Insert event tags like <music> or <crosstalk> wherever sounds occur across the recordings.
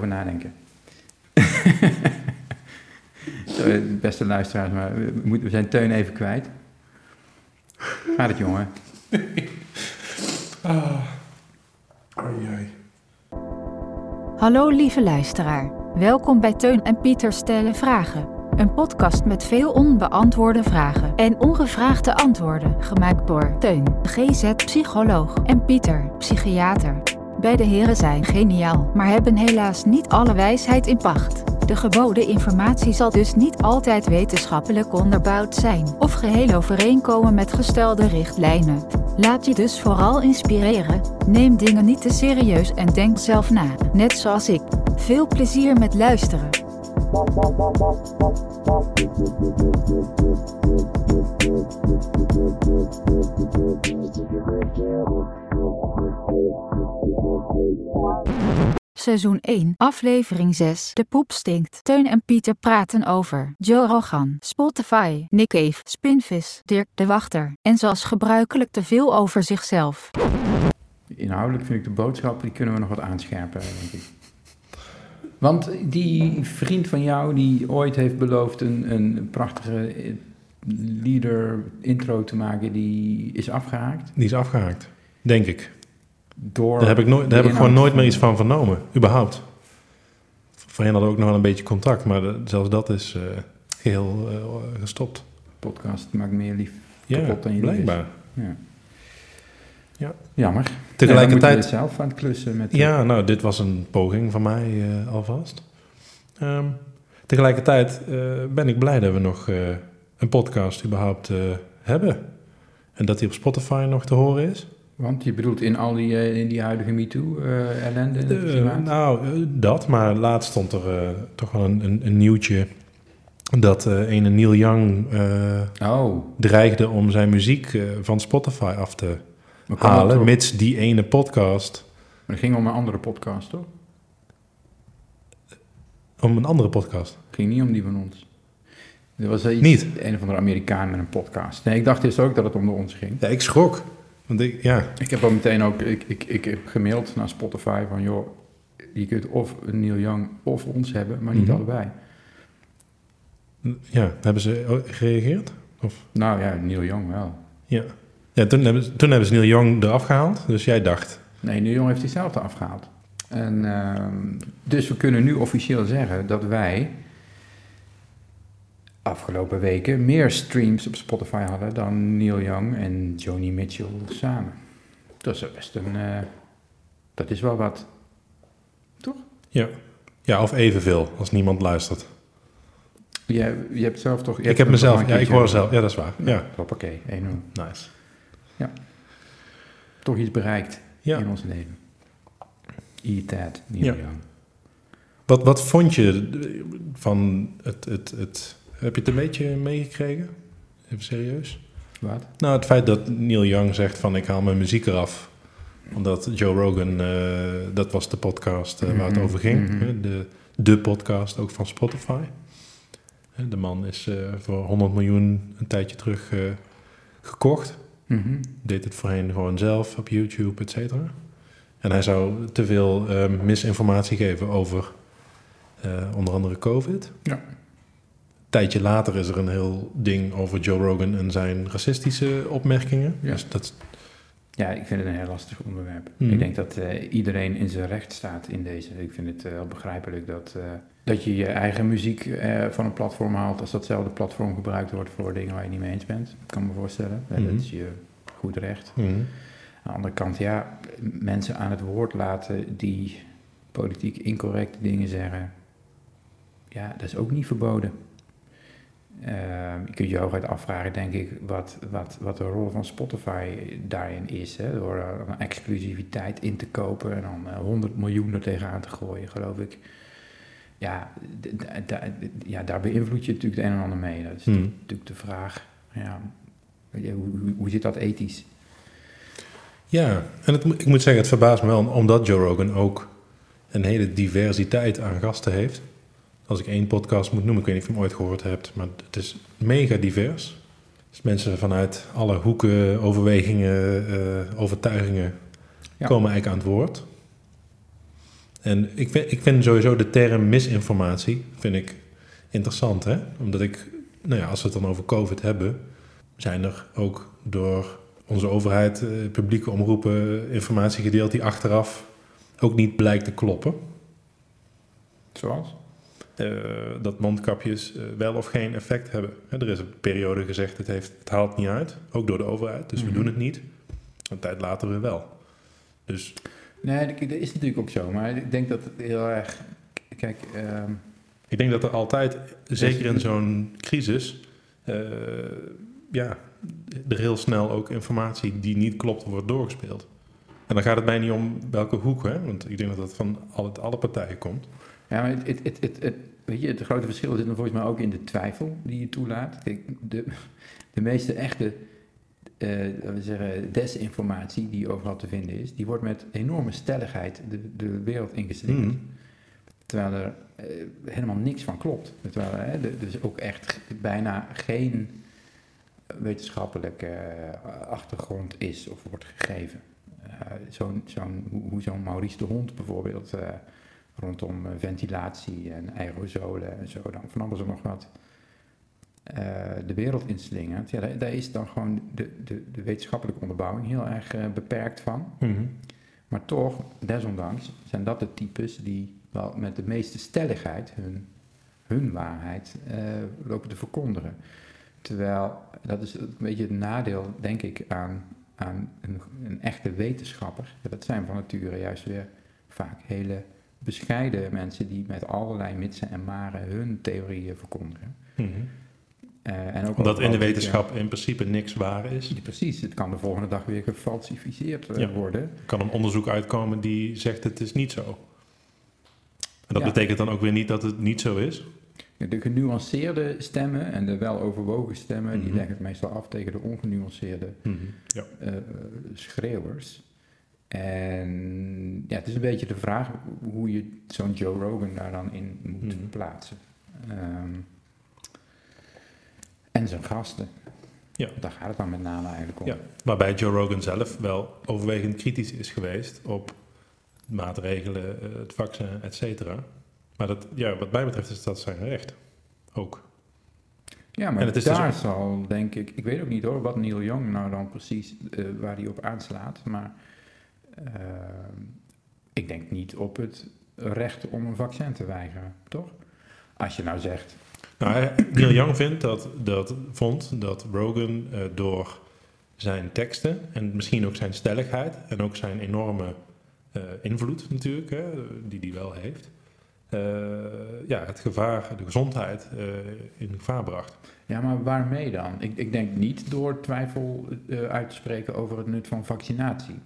over nadenken. <laughs> Beste luisteraars, maar we, moeten- we zijn Teun even kwijt. Gaat het, jongen? Ah. Hallo lieve luisteraar. Welkom bij Teun en Pieter stellen vragen. Een podcast met veel onbeantwoorde vragen en ongevraagde antwoorden, gemaakt door Teun, GZ-psycholoog, en Pieter, psychiater. Beide heren zijn geniaal, maar hebben helaas niet alle wijsheid in pacht. De geboden informatie zal dus niet altijd wetenschappelijk onderbouwd zijn of geheel overeenkomen met gestelde richtlijnen. Laat je dus vooral inspireren. Neem dingen niet te serieus en denk zelf na, net zoals ik. Veel plezier met luisteren. Seizoen 1, aflevering 6. De poep stinkt. Teun en Pieter praten over Joe Rogan, Spotify, Nick Cave, Spinvis, Dirk de Wachter en zoals gebruikelijk te veel over zichzelf. Inhoudelijk vind ik de boodschap, die kunnen we nog wat aanscherpen, denk ik. Want die vriend van jou, die ooit heeft beloofd een, een prachtige eh, leader intro te maken, die is afgehaakt. Die is afgehaakt, denk ik. Door Daar heb ik, nooit, daar heb ik gewoon nooit meer iets van vernomen, überhaupt. Voorheen hadden we ook nog wel een beetje contact, maar de- zelfs dat is eh, geheel eh, gestopt. podcast maakt meer lief Ja, kapot dan je lief is. blijkbaar. Ja. Ja. Jammer. Tegelijkertijd, zelf aan het klussen met... ja, nou, dit was een poging van mij eh, alvast. Ehm, tegelijkertijd eh, ben ik blij dat we nog eh, een podcast überhaupt eh, hebben. En dat die op Spotify nog te horen is. Want je bedoelt in al die, eh, in die huidige MeToo-ellende? in het Eh, nou, eh, dat. Maar laatst stond er eh, toch wel een, een, een nieuwtje... dat eh een Neil Young eh, oh, dreigde om zijn muziek eh, van Spotify af te halen... mits die ene podcast... Maar het ging om een andere podcast, toch? om een andere podcast. Het ging niet om die van ons. Er was iets, Niet? een of andere Amerikaan met een podcast. Nee, ik dacht eerst ook dat het om de ons ging. Ja, ik schrok. Want ik, ja, Ik heb al meteen ook, ik, ik, ik heb gemaild naar Spotify van, joh, je kunt of Neil Young of ons hebben, maar niet Mhm. allebei. ja, hebben ze gereageerd? Nou ja, Neil Young wel. Ja. Ja, toen hebben, ze, toen hebben ze Neil Young eraf gehaald. Dus jij dacht... Nee, Neil Young heeft diezelfde afgehaald. En, ehm, dus we kunnen nu officieel zeggen dat wij afgelopen weken meer streams op Spotify hadden dan Neil Young en Joni Mitchell samen. Dat is best een. eh, dat is wel wat. Ja. ja, of evenveel als niemand luistert. Je, je hebt zelf toch. ik heb mezelf... Ja, ik hoor zelf. Ja, dat is waar. Ja, Hoppakee, 1-0. nice. Toch iets bereikt Ja. in ons leven. E-Tat, Neil Ja. Young. Wat, wat vond je van het, het, het... Heb je het een beetje meegekregen? Even serieus? Wat? Nou, het feit dat Neil Young zegt van ik haal mijn muziek eraf. Omdat Joe Rogan, eh, dat was de podcast eh, waar het Mhm, over ging. mhm. hè, De, de podcast ook van Spotify. De man is eh, voor 100 miljoen een tijdje terug eh, gekocht. Mhm. Deed het voorheen gewoon zelf op YouTube, et cetera. En hij zou te veel eh, misinformatie geven over eh, onder andere COVID. Ja. Tijdje later is er een heel ding over Joe Rogan en zijn racistische opmerkingen. Ja. Dus dat, Ja, ik vind het een heel lastig onderwerp. Mhm. Ik denk dat eh, iedereen in zijn recht staat in deze. Ik vind het eh, heel begrijpelijk dat, eh, dat je je eigen muziek eh, van een platform haalt als datzelfde platform gebruikt wordt voor dingen waar je niet mee eens bent. Ik kan me voorstellen. En Mhm. Dat is je goed recht. mhm. Aan de andere kant, ja, mensen aan het woord laten die politiek incorrecte dingen zeggen. Ja, dat is ook niet verboden. Eh, je kunt je hooguit afvragen, denk ik, wat, wat, wat de rol van Spotify daarin is. Hè? Door een exclusiviteit in te kopen en dan eh, 100 miljoen er tegenaan te gooien, geloof ik. Ja, ja, daar beïnvloed je natuurlijk het een en ander mee. Dat is Hmm. natuurlijk de vraag. Ja, hoe, hoe, hoe zit dat ethisch? Ja, en het, ik moet zeggen, het verbaast me wel omdat Joe Rogan ook een hele diversiteit aan gasten heeft. Als ik één podcast moet noemen, ik weet niet of je hem ooit gehoord hebt, maar het is mega divers. Dus mensen vanuit alle hoeken, overwegingen, eh, overtuigingen Ja. komen eigenlijk aan het woord. En ik vind, ik vind sowieso de term misinformatie vind ik interessant, hè? Omdat ik, nou ja, als we het dan over COVID hebben, zijn er ook door onze overheid, eh, publieke omroepen, informatie gedeeld die achteraf ook niet blijkt te kloppen. Zoals? Eh, dat mondkapjes eh, wel of geen effect hebben. Hè, er is een periode gezegd, het, heeft, het haalt niet uit, ook door de overheid, dus Mhm. we doen het niet. Een tijd later weer wel. Dus Nee, dat dat is natuurlijk ook zo. Maar ik denk dat het heel erg... Kijk, ehm, ik denk dat er altijd, zeker in zo'n crisis, eh, ja, er heel snel ook informatie die niet klopt wordt doorgespeeld. En dan gaat het mij niet om welke hoek, hè? want ik denk dat dat van alle, alle partijen komt. Ja, maar het, het, het, het, het- weet je, het grote verschil zit dan volgens mij ook in de twijfel die je toelaat. Kijk, de, de meeste echte, laten we zeggen, desinformatie die overal te vinden is, die wordt met enorme stelligheid de, de wereld ingeslingerd. Mhm. Terwijl er eh, helemaal niks van klopt. Terwijl er hè, er dus ook echt bijna geen wetenschappelijke eh, achtergrond is of wordt gegeven. Zo'n, zo'n, hoe, hoe zo'n Maurice de Hond bijvoorbeeld rondom eh, ventilatie en aerosolen en zo, dan van alles en nog wat, eh, de wereld inslingert. Ja, daar, daar is dan gewoon de, de, de wetenschappelijke onderbouwing heel erg eh, beperkt van. Mhm. Maar toch, desondanks, zijn dat de types die wel met de meeste stelligheid hun, hun waarheid lopen te verkondigen. Terwijl, dat is een beetje het nadeel, denk ik, aan, aan een, een echte wetenschapper. Ja, dat zijn van nature juist weer vaak hele bescheiden mensen die met allerlei mitsen en maren hun theorieën verkondigen. Mhm. Eh, en ook Omdat in de wetenschap in principe niks waar is. Ja, Precies, het kan de volgende dag weer gefalsificeerd eh, Ja. worden. Er kan een onderzoek uitkomen die zegt het is niet zo. En dat Ja. betekent dan ook weer niet dat het niet zo is. De genuanceerde stemmen en de weloverwogen stemmen, die Mhm. leggen het meestal af tegen de ongenuanceerde Ja. eh, eh, schreeuwers. En ja, het is een beetje de vraag hoe je zo'n Joe Rogan daar dan in moet Mhm. plaatsen. Ehm, en zijn gasten. Ja. Daar gaat het dan met name eigenlijk om. Ja. Waarbij Joe Rogan zelf wel overwegend kritisch is geweest op maatregelen, eh, het vaccin, et cetera. Maar dat, ja, wat mij betreft is dat zijn recht. Ook. Ja, maar En het is dus daar zal, denk ik, ik weet ook niet hoor, wat Neil Young nou dan precies, eh, waar hij op aanslaat, maar ik denk niet op het recht om een vaccin te weigeren, toch? Als je nou zegt, Nou, hij- Neil Young vindt dat, dat, vond dat Rogan eh, door zijn teksten en misschien ook zijn stelligheid en ook zijn enorme eh, invloed natuurlijk, hè, die hij wel heeft, eh, ja, het gevaar, de gezondheid eh, in gevaar bracht. ja, maar waarmee dan? Ik, ik denk niet door twijfel eh, uit te spreken over het nut van vaccinatie.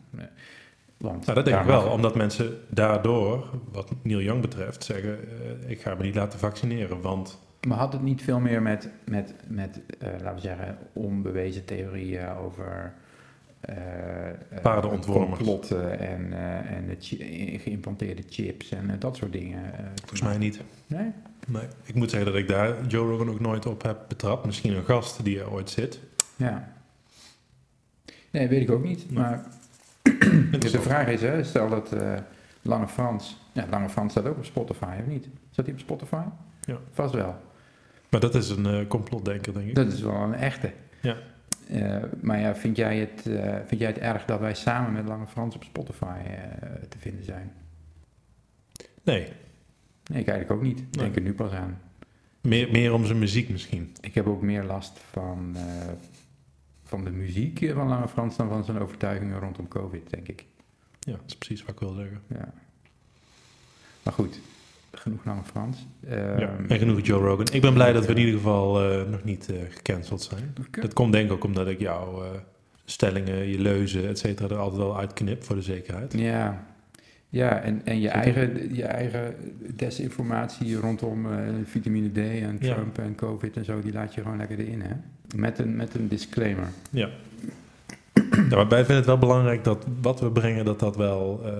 Want Nou, dat denk ik wel, mag- omdat mensen daardoor, wat Neil Young betreft, zeggen: eh, Ik ga me niet laten vaccineren, want Maar had het niet veel meer met, met, met eh, laten we zeggen, onbewezen theorieën over eh, eh, Paardenontwormers. complotten en, en de chi- geïmplanteerde chips en dat soort dingen? volgens mij niet. Nee? Nee. Ik moet zeggen dat ik daar Joe Rogan ook nooit op heb betrapt. Misschien een gast die er ooit zit. Ja. Nee, weet ik ook niet. Nee. <clears throat> Maar de vraag is, hè, stel dat eh, Lange Frans... Ja, Lange Frans staat ook op Spotify, of niet? Staat hij op Spotify? Ja. Vast wel. Maar dat is een eh, complotdenker, denk ik. Dat is wel een echte. Ja. Eh, maar ja, vind jij, het, vind jij het erg dat wij samen met Lange Frans op Spotify te vinden zijn? Nee, Nee, ik eigenlijk ook niet. Ik Nee. denk er nu pas aan. meer, meer om zijn muziek misschien. Ik heb ook meer last van, van de muziek eh, van Lange Frans dan van zijn overtuigingen rondom COVID, denk ik. Ja, dat is precies wat ik wil zeggen. Ja. Maar goed, genoeg Lange Frans. ja. Ehm, En genoeg Joe Rogan. Ik ben blij dat we in ieder geval eh, nog niet eh, gecanceld zijn. Dat komt denk ik ook omdat ik jouw stellingen, je leuzen, et cetera, er altijd wel uitknip voor de zekerheid. Ja, ja en, en je, eigen, je eigen desinformatie rondom eh, vitamine D en Ja. Trump en COVID en zo, die laat je gewoon lekker erin, hè? Met een, met een disclaimer. Ja. ja maar wij vinden het wel belangrijk dat wat we brengen, dat dat wel eh,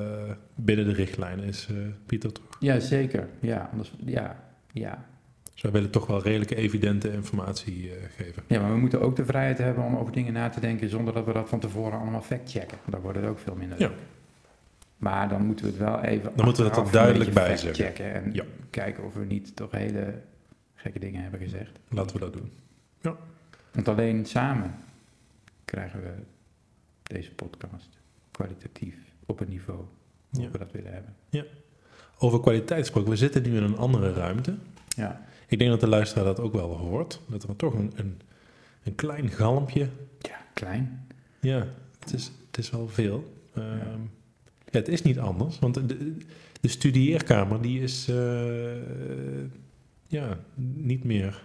binnen de richtlijnen is, eh, Pieter, toch? Ja, zeker. Ja, anders, ja, ja. Dus wij willen toch wel redelijke evidente informatie geven. ja, maar we moeten ook de vrijheid hebben om over dingen na te denken zonder dat we dat van tevoren allemaal factchecken. Dan wordt het ook veel minder. Ja. leuk. Maar dan moeten we het wel even. Dan moeten we er achteraf duidelijk bij zeggen. checken En Ja. kijken of we niet toch hele gekke dingen hebben gezegd. Laten we dat doen. Want alleen samen krijgen we deze podcast kwalitatief op een niveau hoe Ja. we dat willen hebben. Over kwaliteit gesproken, we zitten nu in een andere ruimte. Ja, Ik denk dat de luisteraar dat ook wel hoort. Dat er toch een, een, een klein galmpje. ja klein. Ja, het is, het is wel veel. Ehm, ja, het is niet anders, want de, de studieerkamer die is eh, ja, niet meer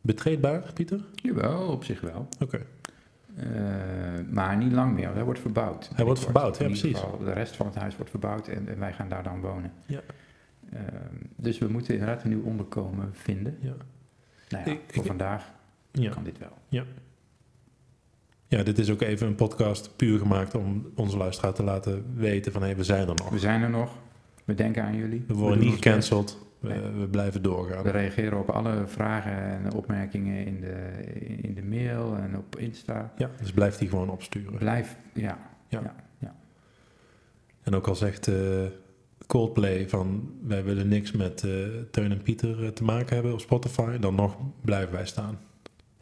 betreedbaar, Pieter? Jawel, op zich wel. Oké. Eh, maar niet lang meer, want hij wordt verbouwd. Hij wordt verbouwd, ja, precies. geval, de rest van het huis wordt verbouwd en, en wij gaan daar dan wonen. Ja. Ehm, dus we moeten inderdaad een nieuw onderkomen vinden. Ja. Nou ja, Ik- voor ik- vandaag Ja. kan dit wel. ja, dit is ook even een podcast puur gemaakt om onze luisteraar te laten weten van hé, we zijn er nog. We zijn er nog. We denken aan jullie. We worden niet gecanceld. We, Nee. we blijven doorgaan. We reageren op alle vragen en opmerkingen in de, in de mail en op Insta. Ja, dus blijf die gewoon opsturen. Blijf, ja. Ja. ja. En ook al zegt eh, Coldplay van wij willen niks met eh, Teun en Pieter eh, te maken hebben op Spotify, dan nog blijven wij staan.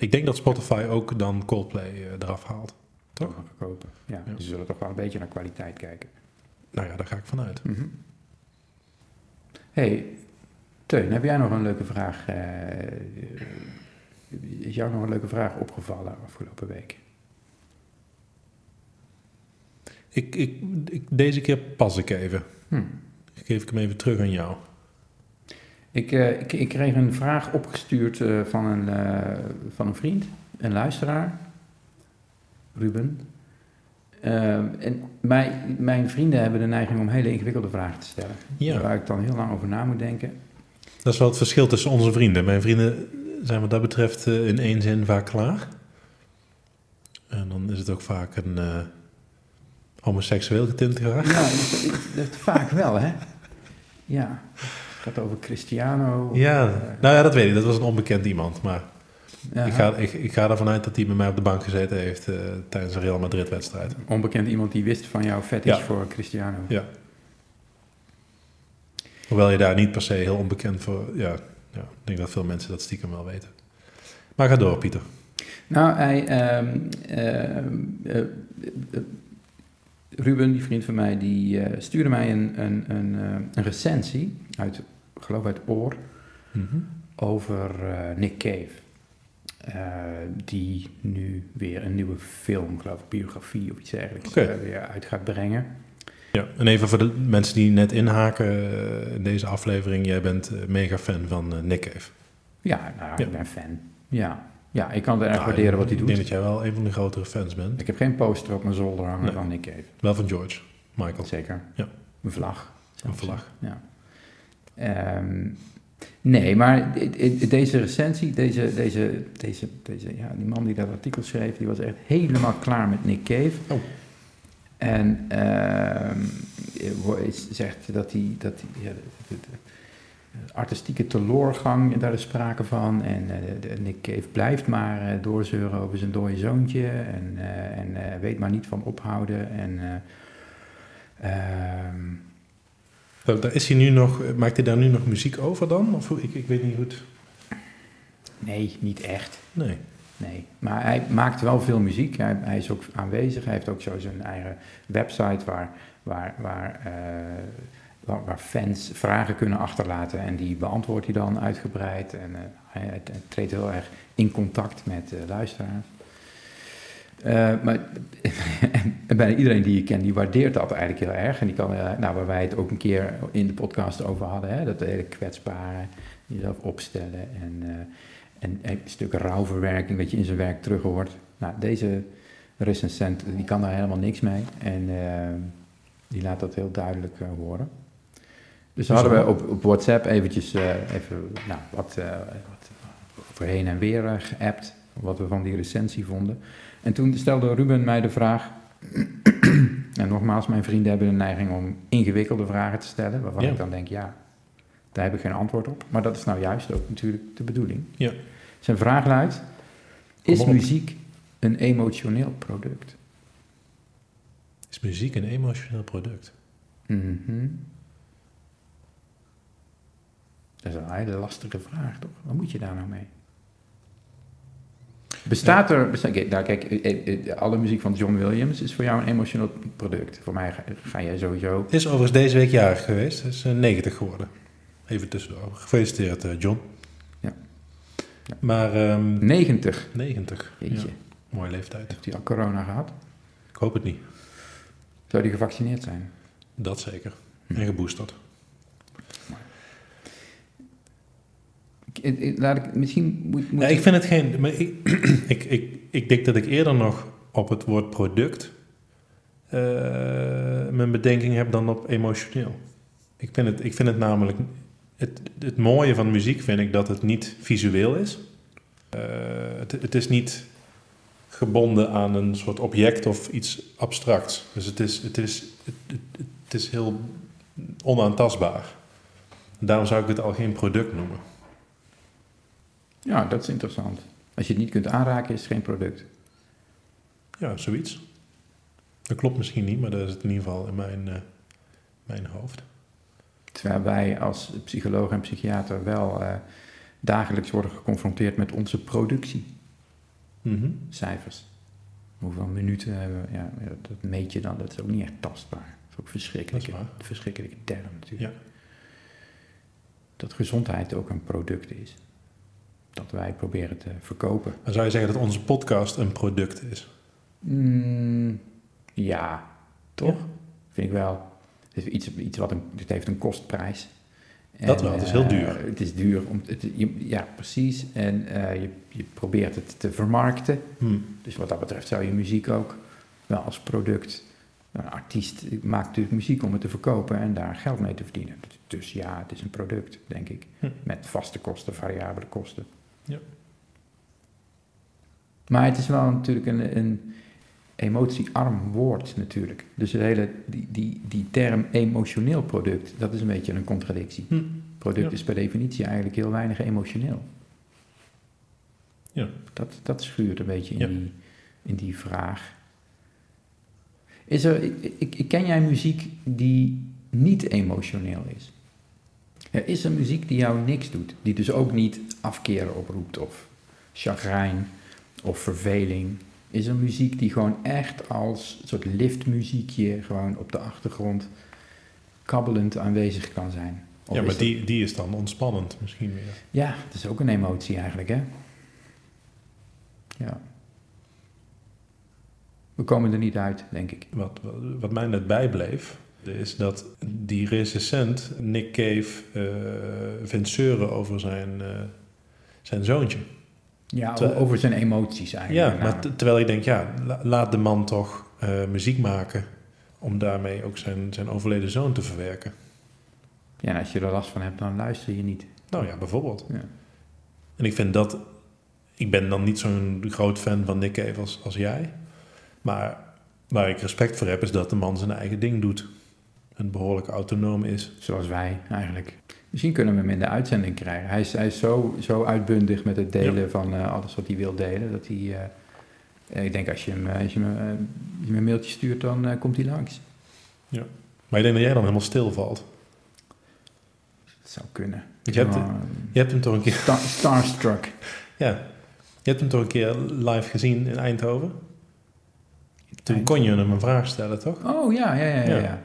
Ik denk dat Spotify ook dan Coldplay eh, eraf haalt. Toch? Kopen. Ja, Ja. we zullen toch wel een beetje naar kwaliteit kijken. Nou ja, daar ga ik vanuit. Mhm. hey, Teun, heb jij nog een leuke vraag? eh, is jou nog een leuke vraag opgevallen afgelopen week? Ik, ik, ik, deze keer pas ik even. Hm. Geef ik hem even terug aan jou. Ik, eh, ik, ik kreeg een vraag opgestuurd eh, van, een, eh, van een vriend, een luisteraar, Ruben. En mijn, mijn vrienden hebben de neiging om hele ingewikkelde vragen te stellen. Ja. Waar ik dan heel lang over na moet denken. Dat is wel het verschil tussen onze vrienden. Mijn vrienden zijn wat dat betreft in één zin vaak klaar. En dan is het ook vaak een homoseksueel getint graag. Ja, dat, dat vaak wel, hè? Ja, gaat over Cristiano. Ja, nou ja, dat weet ik. Dat was een onbekend iemand. Maar ja, ik, ga, ik, ik ga ervan uit dat hij bij mij op de bank gezeten heeft eh, tijdens een Real Madrid-wedstrijd. Onbekend iemand die wist van jouw fetish Ja. voor Cristiano. Ja. Hoewel je daar niet per se heel onbekend voor... Ja, ja, ik denk dat veel mensen dat stiekem wel weten. Maar ga door, Pieter. Nou, hij, ehm, ehm, eh, eh, Ruben, die vriend van mij, die eh, stuurde mij een, een, een, eh, een recensie uit, ik geloof uit Oor, over eh, Nick Cave. Die nu weer een nieuwe film, geloof ik, biografie of iets dergelijks, weer uit gaat brengen. Ja, en even voor de mensen die net inhaken in deze aflevering. Jij bent mega fan van Nick Cave. Ja, nou, Ja. ik ben fan. Ja. Ja, ik kan het erg Nou, waarderen wat hij Ik doet. denk dat jij wel een van de grotere fans bent. Ik heb geen poster op mijn zolder hangen Nee. van Nick Cave. Wel van George, Michael. Zeker. Ja. Een vlag. Een vlag. Ja. Ehm, nee, maar de- de- deze recensie, deze, deze, deze, deze, ja, die man die dat artikel schreef, die was echt helemaal klaar met Nick Cave. Oh. En ehm, is- zegt dat hij, dat hij ja, artistieke teloorgang, daar is sprake van. En de Nick Cave blijft maar eh, doorzeuren over zijn dode zoontje. En, eh, en weet maar niet van ophouden. En eh, ehm, Eh, Daar is hij nu nog, maakt hij daar nu nog muziek over dan? Of ik, ik weet niet goed. nee, niet echt. Nee. Nee, maar hij maakt wel veel muziek. Hij, hij is ook aanwezig. Hij heeft ook zo zijn eigen website waar, waar, waar, waar, fans vragen kunnen achterlaten. En die beantwoordt hij dan uitgebreid. En eh, hij, treedt heel erg in contact met eh, luisteraars. Eh, maar <laughs> bijna iedereen die je kent, die waardeert dat eigenlijk heel erg. En die kan, nou, waar wij het ook een keer in de podcast over hadden, hè, dat hele kwetsbare, jezelf opstellen en, en, en een stuk rouwverwerking dat je in zijn werk terug hoort. Nou, deze recensent, die kan daar helemaal niks mee en die laat dat heel duidelijk horen. Dus hadden we op, op WhatsApp eventjes eh, even nou, wat, eh, wat over heen en weer eh, geappt, wat we van die recensie vonden. En toen stelde Ruben mij de vraag. <clears throat> en nogmaals, mijn vrienden hebben de neiging om ingewikkelde vragen te stellen. Waarvan Ja. ik dan denk, ja, daar heb ik geen antwoord op. Maar dat is nou juist ook natuurlijk de bedoeling. Ja. Zijn vraag luidt: Is muziek een emotioneel product? Is muziek een emotioneel product? Mhm. Dat is een hele lastige vraag, toch? Wat moet je daar nou mee? Bestaat er... Kijk, nou, kijk, eh, eh, alle muziek van John Williams is voor jou een emotioneel product. Voor mij ga, ga jij sowieso... Is overigens deze week jarig geweest. Is eh, 90 geworden. Even tussendoor. Gefeliciteerd, eh, John. Ja. Ja. Maar ehm, 90. 90. Jeetje. Ja, mooie leeftijd. Heeft hij al corona gehad? Ik hoop het niet. Zou hij gevaccineerd zijn? Dat zeker. Hm. En geboosterd. Ik, ik- ik- laat ik, misschien moet... moet Ja, ik vind het geen... Maar ik, <clears throat> ik, ik, ik denk dat ik eerder nog op het woord product eh, mijn bedenking heb dan op emotioneel. Ik vind het, ik vind het namelijk... Het, het mooie van muziek vind ik dat het niet visueel is. Eh, het, het is niet gebonden aan een soort object of iets abstracts. Dus het is, het is, het, het is heel onaantastbaar. Daarom zou ik het al geen product noemen. Ja, dat is interessant. Als je het niet kunt aanraken, is het geen product. Ja, zoiets. Dat klopt misschien niet, maar dat is het in ieder geval in mijn, eh, mijn hoofd. Terwijl wij als psycholoog en psychiater wel eh, dagelijks worden geconfronteerd met onze productiecijfers. Hoeveel minuten hebben we? Ja, dat meet je dan, dat is ook niet echt tastbaar. Dat is ook verschrikkelijk. Dat is waar. Een verschrikkelijke term natuurlijk. Ja. Dat gezondheid ook een product is. Dat wij proberen te verkopen. Dan zou je zeggen dat onze podcast een product is. Mm, ja, toch? Ja. Vind ik wel. Het, is iets, iets wat een, het heeft een kostprijs. Dat wel, het is heel eh, duur. het is duur. Om, het, je- ja, precies. En eh, je, je probeert het te vermarkten. Hm. Dus wat dat betreft zou je muziek ook wel als product... Een artiest maakt natuurlijk muziek om het te verkopen en daar geld mee te verdienen. Dus ja, het is een product, denk ik. Hm. Met vaste kosten, variabele kosten. Ja. Maar het is wel natuurlijk een, een emotiearm woord natuurlijk. Dus het hele, die, die, die term emotioneel product, dat is een beetje een contradictie. Hm. Product Ja. is per definitie eigenlijk heel weinig emotioneel. Ja. Dat, dat schuurt een beetje in, Ja. die, in die vraag. Is er, ik, ik, ik ken jij muziek die niet emotioneel is? Er is er muziek die jou niks doet, die dus ook niet afkeren oproept of chagrijn of verveling. Is er muziek die gewoon echt als een soort liftmuziekje gewoon op de achtergrond kabbelend aanwezig kan zijn? Of Ja, maar dat- die, die is dan ontspannend misschien weer. ja, het is ook een emotie eigenlijk, hè? Ja. We komen er niet uit, denk ik. Wat, wat, wat mij net bijbleef, is dat die recensent, Nick Cave, eh vindt zeuren over zijn, eh, zijn zoontje. Ja, over zijn emoties eigenlijk. Ja, maar terwijl ik denk, ja, la- laat de man toch eh, muziek maken om daarmee ook zijn, zijn overleden zoon te verwerken. ja, en als je er last van hebt, dan luister je niet. Nou ja, bijvoorbeeld. Ja. En ik vind dat, ik ben dan niet zo'n groot fan van Nick Cave als, als jij, maar waar ik respect voor heb, is dat de man zijn eigen ding doet. En behoorlijk autonoom is. Zoals wij eigenlijk. Misschien kunnen we hem in de uitzending krijgen. Hij is, hij is zo, zo uitbundig met het delen van eh, alles wat hij wil delen. Dat hij, eh, ik denk als je hem, eh, als je hem, als je hem een mailtje stuurt, dan komt hij langs. Maar ik denk dat jij dan helemaal stilvalt. Dat zou kunnen. Je hebt, je hebt hem toch een keer, Star, starstruck. ja, je hebt hem toch een keer live gezien in Eindhoven? Toen kon je hem een vraag stellen, toch? Oh ja, ja, ja. ja, Ja. ja.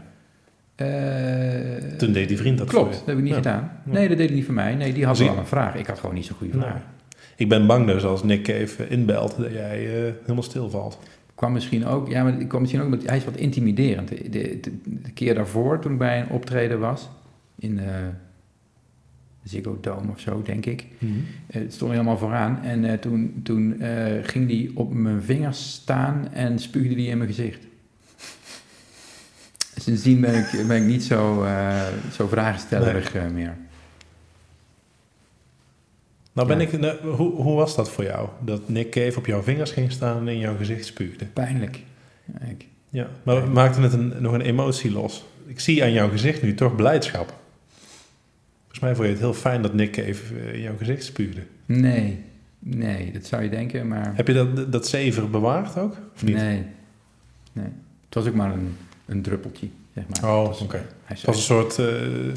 Eh, Toen deed die vriend dat Klopt, dat heb ik niet Ja. gedaan. Nee, dat deed hij niet voor mij. Nee, die had Zie- wel een vraag. Ik had gewoon niet zo'n goede vraag. Ik ben bang dus als Nick Cave inbelt dat jij eh, helemaal stilvalt. kwam misschien ook, ja, maar kwam misschien ook omdat hij is wat intimiderend. De, de, de- de keer daarvoor, toen ik bij een optreden was, in eh Ziggo Dome of zo, denk ik. Het stond helemaal vooraan. En toen, toen ging hij op mijn vingers staan en spuugde hij in mijn gezicht. Sindsdien ben ik, ben ik niet zo, eh zo vragenstellerig eh, meer. Nou ben Ja. ik, nou, hoe, hoe was dat voor jou? Dat Nick Cave op jouw vingers ging staan en in jouw gezicht spuugde? Pijnlijk. Ja, maar maakte het een, nog een emotie los? Ik zie aan jouw gezicht nu toch blijdschap. Volgens mij vond je het heel fijn dat Nick Cave eh, in jouw gezicht spuugde. nee, nee, dat zou je denken, maar... Heb je dat, dat zever bewaard ook? Of niet? Nee, nee. Het was ook maar een, een druppeltje. zeg maar. Oh, oké. Hij, Het was een soort uh,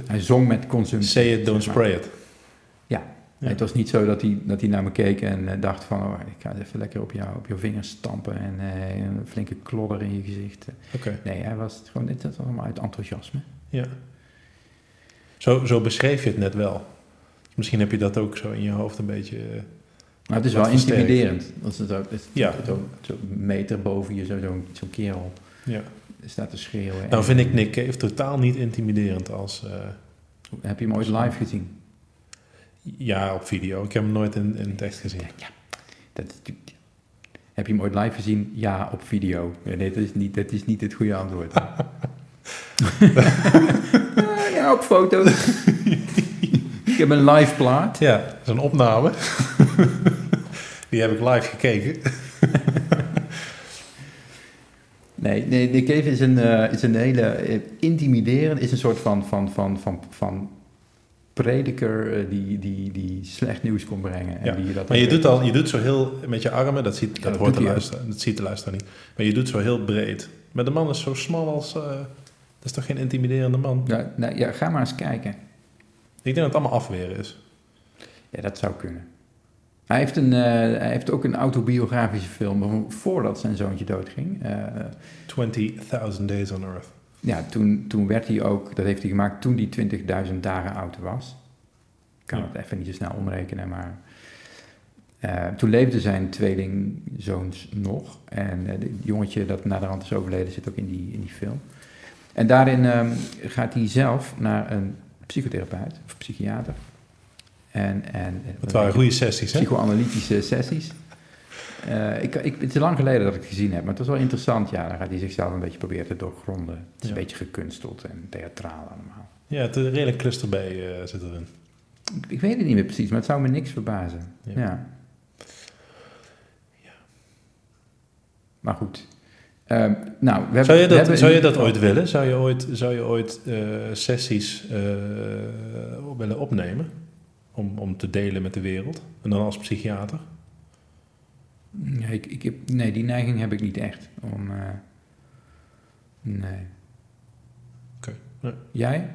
hij zong met consumptie. say it, don't zeg maar. spray it. Ja. Ja. Het was niet zo dat hij, dat hij naar me keek en eh, dacht van... Oh, ik ga even lekker op jou, op je vingers stampen en eh, een flinke klodder in je gezicht. Oké, Nee, hij was gewoon, dit was allemaal uit enthousiasme. ja. Zo, zo beschreef je het net wel. Misschien heb je dat ook zo in je hoofd een beetje... eh, Maar het is wel intimiderend. Dat is het ook. Het Ja. Zo'n zo meter boven je, zo'n zo, zo'n kerel ja. Staat te schreeuwen. Nou vind ik Nick Cave totaal niet intimiderend als... eh, Heb je hem ooit live gezien? ja, op video. Ik heb hem nooit in, in tekst gezien. Ja, dat is. Heb je hem ooit live gezien? Ja, op video. Nee, dat is niet, dat is niet het goede antwoord. <laughs> Ja, op foto. ik heb een live plaat. Ja, dat is een opname. Die heb ik live gekeken. Nee, nee Nick Cave is een, eh, is een hele eh, intimiderend, is een soort van, van, van, van, van prediker eh, die, die, die slecht nieuws kon brengen. En Ja, die dat Maar je doet, al, je doet zo heel met je armen, dat, ziet, dat, hoort de luisteraar, dat ziet de luisteraar niet. Maar je doet zo heel breed. Maar de man is zo smal als... eh, dat is toch geen intimiderende man? Ja, nou, ja, ga maar eens kijken. Ik denk dat het allemaal afweren is. Ja, dat zou kunnen. Hij heeft, een, eh, hij heeft ook een autobiografische film voordat zijn zoontje doodging. Eh, 20.000 Days on Earth. ja, toen, toen werd hij ook, dat heeft hij gemaakt toen hij 20.000 dagen oud was. Ik kan Ja. het even niet zo snel omrekenen, maar... eh, toen leefden zijn tweelingzoons nog. En het jongetje dat naderhand is overleden zit ook in die, in die film. En daarin ehm, gaat hij zelf naar een psychotherapeut of psychiater. En, en, Het waren goede sessies, hè? psychoanalytische sessies. Eh, ik, ik, het is lang geleden dat ik het gezien heb, maar het was wel interessant. Ja, dan gaat hij zichzelf een beetje proberen te doorgronden. Het is Ja. een beetje gekunsteld en theatraal allemaal. Ja, het is een redelijk cluster bij eh, zit erin. Ik, ik weet het niet meer precies, maar het zou me niks verbazen. Ja. Ja. Maar goed. Ehm, nou, we hebben, Zou je hebben dat, zou je dat ooit willen? Zou je ooit, zou je ooit eh, sessies willen opnemen? Om, om te delen met de wereld? En dan als psychiater? Nee, ik, ik heb, nee, die neiging heb ik niet echt. Om, eh, nee. Oké. Jij?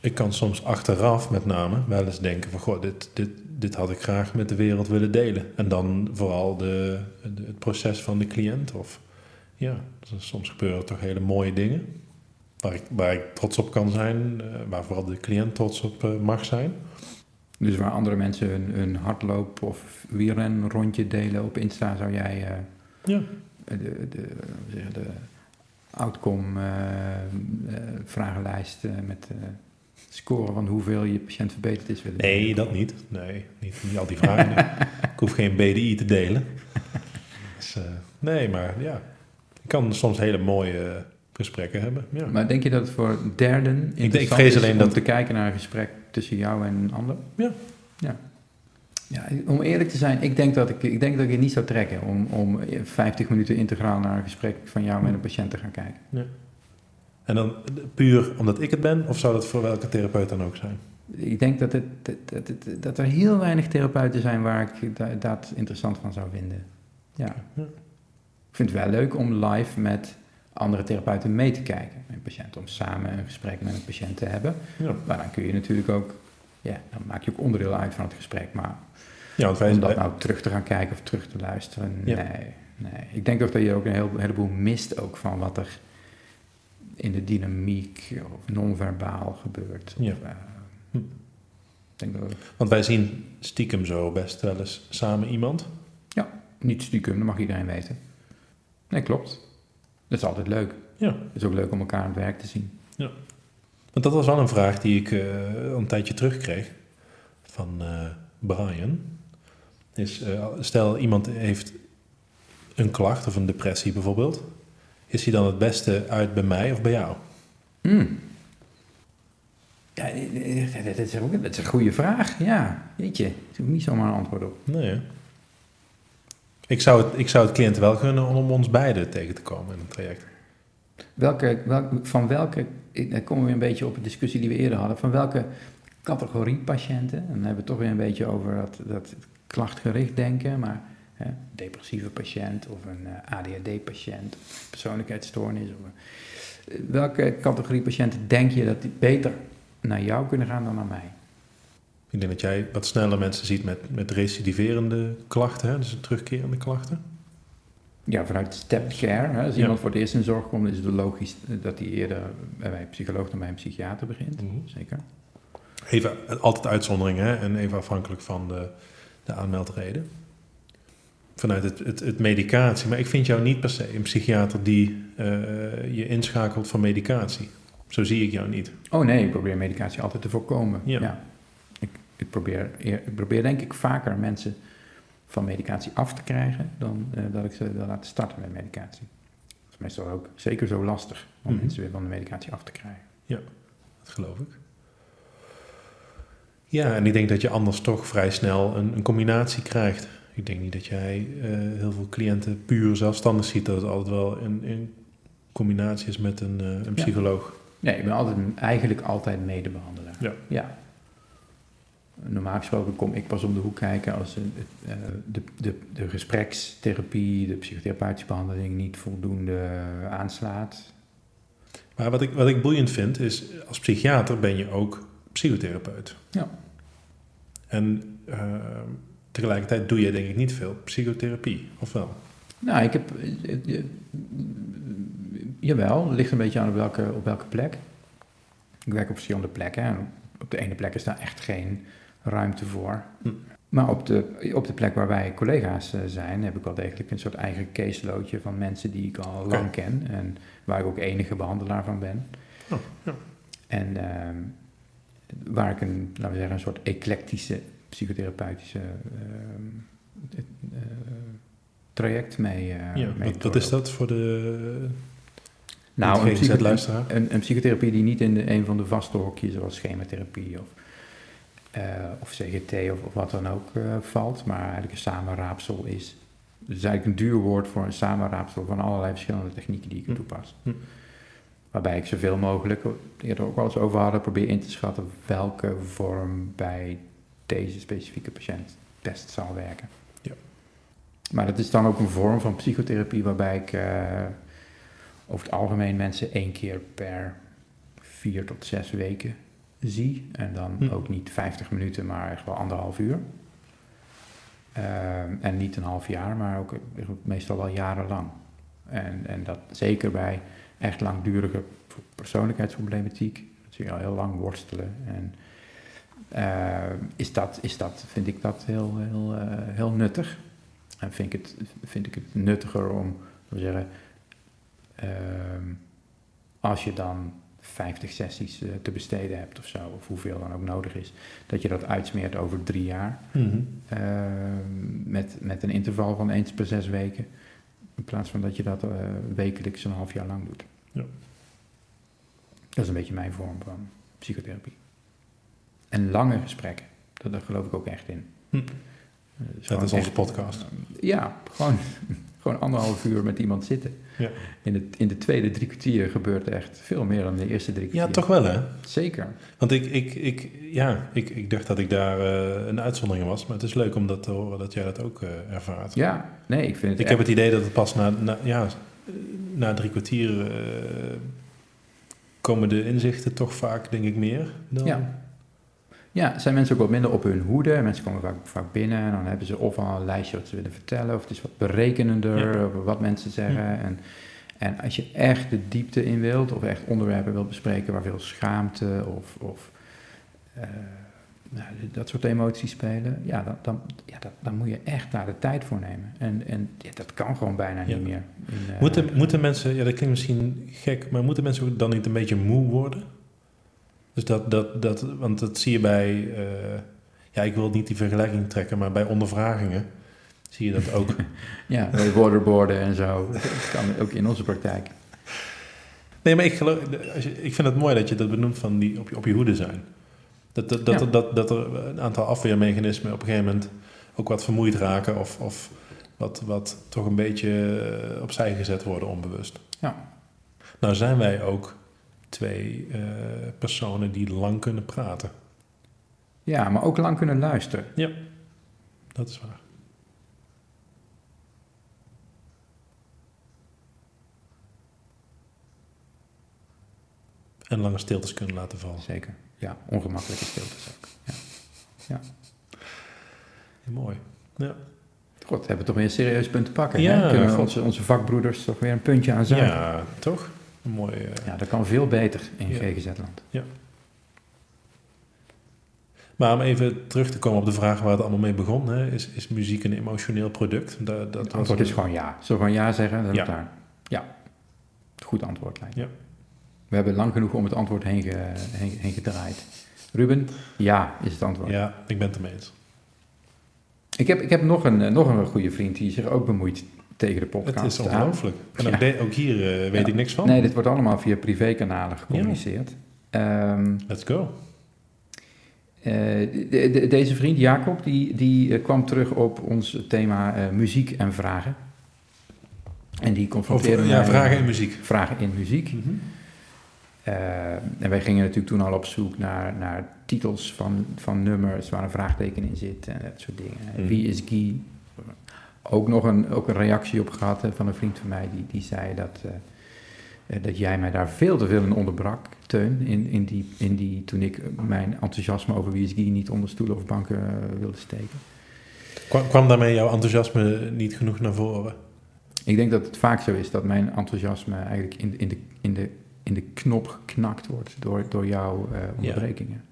Ik kan soms achteraf met name wel eens denken van... Goh, dit, dit, dit had ik graag met de wereld willen delen. En dan vooral de, de- het proces van de cliënt. Of ja, soms gebeuren toch hele mooie dingen. Waar ik, waar ik trots op kan zijn. eh, waar vooral de cliënt trots op eh, mag zijn. Dus waar andere mensen hun, hun hardloop of wielrenrondje delen op Insta, zou jij eh, Ja. de, de, de, de outcome vragenlijst eh, met scoren van hoeveel je patiënt verbeterd is willen Nee, dat niet. Nee, niet, niet al die vragen. <laughs> ik hoef geen BDI te delen. Dus, nee, maar ja. Ik kan soms hele mooie gesprekken hebben. Ja. Maar denk je dat het voor derden ik interessant vrees is alleen om dat- te kijken naar een gesprek tussen jou en een ander? Ja. Ja. Ja, om eerlijk te zijn, ik denk dat ik, ik, denk dat ik het niet zou trekken om, om 50 minuten integraal naar een gesprek van jou met een patiënt te gaan kijken. En dan puur omdat ik het ben, of zou dat voor welke therapeut dan ook zijn? Ik denk dat, het, dat, dat, er heel weinig therapeuten zijn waar ik da- dat interessant van zou vinden. Ja. Ja. Ik vind het wel leuk om live met andere therapeuten mee te kijken. Met een patiënt, om samen een gesprek met een patiënt te hebben. Ja, Maar dan kun je natuurlijk ook, ja, dan maak je ook onderdeel uit van het gesprek. Maar ja want wij om dat nou terug te gaan kijken of terug te luisteren, Ja. nee, nee. Ik denk ook dat je ook een heel, heleboel mist ook van wat er in de dynamiek of non-verbaal gebeurt. Of, Ja. eh, Hm. denk dat Want wij zien stiekem zo best wel eens samen iemand. niet stiekem, dat mag iedereen weten. Nee, klopt. Dat is altijd leuk. Ja. Het is ook leuk om elkaar aan het werk te zien. Want dat was wel een vraag die ik eh, een tijdje terugkreeg van eh, Brian. Is, eh, stel iemand heeft een klacht of een depressie bijvoorbeeld. Is hij dan het beste uit bij mij of bij jou? Hmm. Ja, dat is, ook, dat is een goede vraag. Ja, weet je, er is ook niet zomaar een antwoord op. Nee? Ik zou, het, ik zou het cliënt wel gunnen om ons beiden tegen te komen in een traject. Welke, van welke, dan komen we een beetje op de discussie die we eerder hadden, van welke categorie patiënten, en dan hebben we het toch weer een beetje over dat, dat klachtgericht denken, maar hè, depressieve patiënt of een ADHD-patiënt, persoonlijkheidsstoornis. Of welke categorie patiënten denk je dat die beter naar jou kunnen gaan dan naar mij? Ik denk dat jij wat sneller mensen ziet met, met recidiverende klachten, hè? dus terugkerende klachten. Ja, vanuit stepped care. Hè. Als Ja. iemand voor het eerst in zorg komt, is het logisch dat hij eerder bij een psycholoog dan bij een psychiater begint. Mhm. Zeker. Even, altijd uitzonderingen hè? en even afhankelijk van de, de aanmeldreden. Vanuit het, het, het medicatie. Maar ik vind jou niet per se een psychiater die eh, je inschakelt voor medicatie. Zo zie ik jou niet. Oh nee, ik probeer medicatie altijd te voorkomen. Ja. Ik, probeer, eer- ik probeer denk ik vaker mensen van medicatie af te krijgen dan eh, dat ik ze wil laten starten met medicatie. Dat is meestal ook zeker zo lastig om Mhm. mensen weer van de medicatie af te krijgen. Dat geloof ik. Ja, en ik denk dat je anders toch vrij snel een, een combinatie krijgt. Ik denk niet dat jij eh, heel veel cliënten puur zelfstandig ziet. Dat het altijd wel in, in combinatie is met een, eh, een psycholoog. Nee, ik ben altijd, eigenlijk altijd medebehandelaar. Ja. ja. Normaal gesproken kom ik pas om de hoek kijken als eh, de, de, de gesprekstherapie, de psychotherapeutische behandeling niet voldoende aanslaat. Maar wat ik, wat ik boeiend vind is, als psychiater ben je ook psychotherapeut. Ja. En eh, tegelijkertijd doe je denk ik niet veel psychotherapie, of wel? Nou, ik heb. eh, eh, jawel, het ligt een beetje aan op welke, op welke plek. Ik werk op verschillende plekken. En op de ene plek is daar echt geen ruimte voor. Hm. Maar op de, op de plek waar wij collega's eh, zijn, heb ik wel degelijk een soort eigen caseloadje van mensen die ik al lang ken. En waar ik ook enige behandelaar van ben. Oh, ja. En ehm, waar ik een, laten we zeggen, een soort eclectische psychotherapeutische ehm, eh, traject mee, eh ja, mee wat, wat is dat voor de Nou, een, een psycho- luisteraar? een, een psychotherapie die niet in de, een van de vaste hokjes, zoals schematherapie of, of CGT of, of wat dan ook, eh, valt, maar eigenlijk een samenraapsel is. Het is eigenlijk een duur woord voor een samenraapsel van allerlei verschillende technieken die ik Hm. toepas. Hm. Waarbij ik zoveel mogelijk, eerder ook wel eens over hadden, probeer in te schatten welke vorm bij deze specifieke patiënt best zal werken. Ja. Maar dat is dan ook een vorm van psychotherapie waarbij ik eh, over het algemeen mensen één keer per vier tot zes weken zie. En dan Hm. ook niet 50 minuten, maar echt wel anderhalf uur. Ehm, en niet een half jaar, maar ook eh, meestal wel jarenlang. En, en dat zeker bij echt langdurige persoonlijkheidsproblematiek. Dat zie je al heel lang worstelen. En eh, is dat, is dat, vind ik dat heel, heel, eh, heel nuttig. En vind ik het, vind ik het nuttiger om, laten we zeggen, ehm, als je dan 50 sessies eh, te besteden hebt of zo, of hoeveel dan ook nodig is, dat je dat uitsmeert over drie jaar. Mhm. Ehm, met, met een interval van eens per zes weken. In plaats van dat je dat eh, wekelijks een half jaar lang doet. Ja. Dat is een beetje mijn vorm van psychotherapie. En lange gesprekken, dat, daar geloof ik ook echt in. Hm. Eh, dus Dat is onze echt, podcast. ja, gewoon, gewoon anderhalf uur met iemand zitten. Ja. In, de, in de tweede drie kwartier gebeurt echt veel meer dan de eerste drie kwartier. Ja, toch wel hè? Zeker. Want ik, ik, ik, ja, ik, ik dacht dat ik daar eh, een uitzondering was. Maar het is leuk om dat te horen dat jij dat ook eh, ervaart. Ja, nee, ik vind het Ik heb het idee dat het pas na, na, ja, na drie kwartier eh, komen de inzichten toch vaak, denk ik, meer. Dan, Ja. Ja, zijn mensen ook wat minder op hun hoede. Mensen komen vaak, vaak binnen en dan hebben ze of al een lijstje wat ze willen vertellen, of het is wat berekenender Ja. over wat mensen zeggen. Ja. En, en als je echt de diepte in wilt, of echt onderwerpen wilt bespreken waar veel schaamte of, of eh, nou, dat soort emoties spelen, ja, dan, dan, ja dat, dan moet je echt daar de tijd voor nemen. En, en ja, dat kan gewoon bijna niet meer. In, eh, Moeten, moeten mensen, ja dat klinkt misschien gek, maar moeten mensen dan niet een beetje moe worden? Dus dat, dat, dat want dat zie je bij, eh, ja ik wil niet die vergelijking trekken, maar bij ondervragingen zie je dat ook. <laughs> Ja, bij waterboarden en zo. Dat kan ook in onze praktijk. Nee, maar ik, geloof, als je, ik vind het mooi dat je dat benoemt van die op je, op je hoede zijn. Dat, dat, dat, Ja. dat, dat er een aantal afweermechanismen op een gegeven moment ook wat vermoeid raken of, of wat, wat toch een beetje eh, opzij gezet worden onbewust. Ja. Nou zijn wij ook twee eh, personen die lang kunnen praten. Ja, maar ook lang kunnen luisteren. Dat is waar. En lange stiltes kunnen laten vallen. Zeker. Ja, ongemakkelijke stiltes ook. Ja. mooi. Ja. God, hebben we toch weer een serieus punt te pakken. Ja, hè? Kunnen we onze, onze vakbroeders toch weer een puntje aan. Ja. ja, toch? Een mooi... eh, dat kan veel beter in Ja. GGZ-land. Maar om even terug te komen op de vraag waar het allemaal mee begon, hè, is, is muziek een emotioneel product? Dat, dat Het antwoord is gewoon ja. Zo van ja zeggen, dan Ja. ja. daar. Ja. Goed antwoord lijkt. Ja. We hebben lang genoeg om het antwoord heen, ge- heen, heen gedraaid. Ruben, ja is het antwoord. Ja, ik ben het ermee eens. Ik heb, ik heb nog, een, eh, nog een goede vriend die zich ook bemoeit tegen de podcast. Het is ongelooflijk. En ook, Ja. ook hier eh, weet Ja. ik niks van. Nee, dit wordt allemaal via privékanalen gecommuniceerd. Ehm, Let's go. eh, de- de- deze vriend, Jacob, die, die eh, kwam terug op ons thema muziek en vragen. En die confronteerde Over, ja, mij- vragen in muziek. Vragen in muziek. Eh, en wij gingen natuurlijk toen al op zoek naar, naar titels van, van nummers waar een vraagteken in zit en dat soort dingen. Mhm. Wie is Guy? Ook nog een, ook een reactie op gehad hè, van een vriend van mij die, die zei dat, eh, eh, dat jij mij daar veel te veel in onderbrak, Teun, in, in die, in die, toen ik mijn enthousiasme over Guy niet onder stoelen of banken eh, wilde steken. Kwam, kwam daarmee jouw enthousiasme niet genoeg naar voren? Ik denk dat het vaak zo is dat mijn enthousiasme eigenlijk in, in, de, in, de, in de knop geknakt wordt door, door jouw eh, onderbrekingen.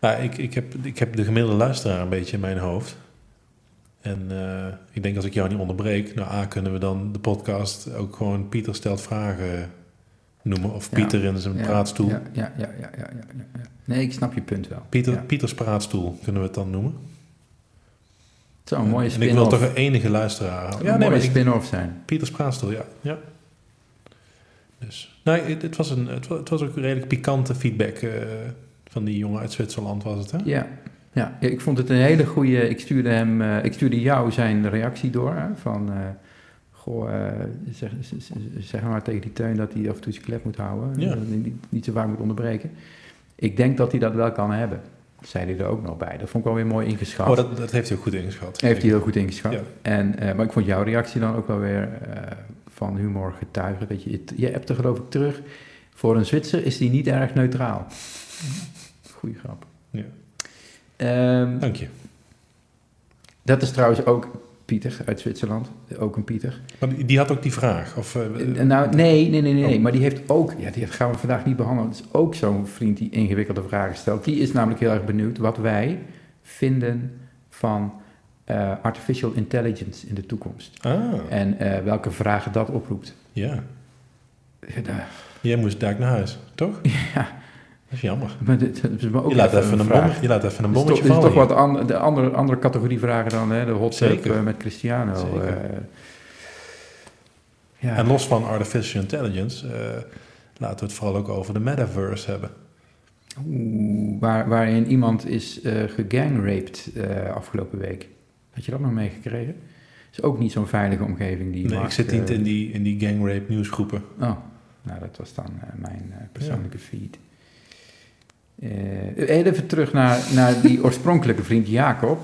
Maar ik, ik, heb, ik heb de gemiddelde luisteraar een beetje in mijn hoofd. En eh, ik denk als ik jou niet onderbreek, nou A, kunnen we dan de podcast ook gewoon Pieter stelt vragen noemen. Of Ja. Pieter in zijn Ja, praatstoel. Ja, ja, ja, ja, ja. Nee, ik snap je punt wel. Pieter. Pieters praatstoel kunnen we het dan noemen. Het zou een mooie en ik wil spin-off, toch een enige luisteraar een Ja, nee, mooie spin-off zijn. Pieters praatstoel, ja. ja. Dus, nee, het, het was een, het, was, het was ook redelijk pikante feedback eh, van die jongen uit Zwitserland, was het, hè? Ja. Ja, ik vond het een hele goede. Ik stuurde hem, eh, ik stuurde jou zijn reactie door. Hè, van, eh, goh, eh, zeg, maar tegen die teun dat hij af en toe zijn klep moet houden. Ja. niet, niet zo vaak moet onderbreken. Ik denk dat hij dat wel kan hebben. Zei hij er ook nog bij. Dat vond ik wel weer mooi ingeschat. Oh, dat, dat heeft hij ook goed ingeschat. Heeft hij heel goed ingeschat. Ja. En, maar ik vond jouw reactie dan ook wel weer van humor getuigen. Weet je, je hebt er geloof ik terug. Voor een Zwitser is die niet erg neutraal. Goeie grap. Ja. Ehm, Dank je. dat is trouwens ook Pieter uit Zwitserland. Ook een Pieter. Maar die, had ook die vraag. Of, eh, Eh, nou, nee, nee, nee, nee. Oh. Maar die heeft ook... Ja, die gaan we vandaag niet behandelen. Het is ook zo'n vriend die ingewikkelde vragen stelt. Die is namelijk heel erg benieuwd wat wij vinden van eh, artificial intelligence in de toekomst. ah, En eh, welke vragen dat oproept. ja. Ja, daar- Jij moest daar naar huis, toch? <laughs> Ja, Dat is jammer. maar dit, is me ook Je laat, even een bommetje, je laat even een bommetje toch, het is vallen. toch wat an, de andere, andere categorie vragen dan hè, de hot Zeker. eh, met Cristiano. Zeker. eh. ja. En los van artificial intelligence, eh, laten we het vooral ook over de metaverse hebben. Oeh, waar, waarin iemand is eh gegangraped afgelopen week. Had je dat nog meegekregen? Is ook niet zo'n veilige omgeving die Nee, Mark, ik zit niet in die, in die gangrape nieuwsgroepen. Oh, nou dat was dan mijn persoonlijke feed. Eh, even terug naar, naar die <laughs> oorspronkelijke vriend Jacob.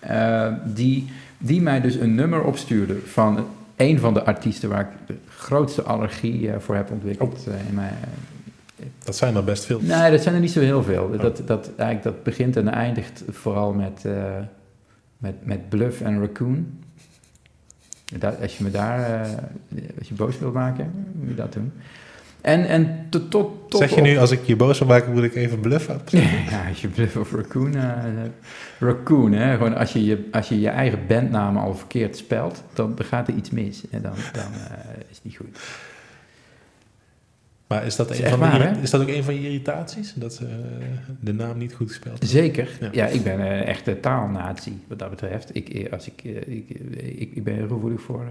eh, die, die mij dus een nummer opstuurde van een van de artiesten waar ik de grootste allergie eh, voor heb ontwikkeld in mijn, Dat zijn er best veel. Nee, dat zijn er niet zo heel veel. Oh. Dat, dat, eigenlijk, dat begint en eindigt vooral met, met, met Bluff en Raccoon. Dat, als je me daar, als je boos wilt maken, moet je dat doen. En, en tot, tot, tot zeg je op- nu, als ik je boos wil maken, moet ik even bluffen? <laughs> Ja, als je Bluff of Raccoon... eh, raccoon, hè. Gewoon als je, je als je je eigen bandnaam al verkeerd spelt, dan gaat er iets mis. En dan, dan eh, is het niet goed. Maar is dat, Is een echt van de, is dat ook een van je irritaties? Dat eh, de naam niet goed gespeeld is? Zeker. Ja. Ja, ik ben een echte taalnazi wat dat betreft. Ik, als ik, ik, ik, ik ben heel gevoelig voor,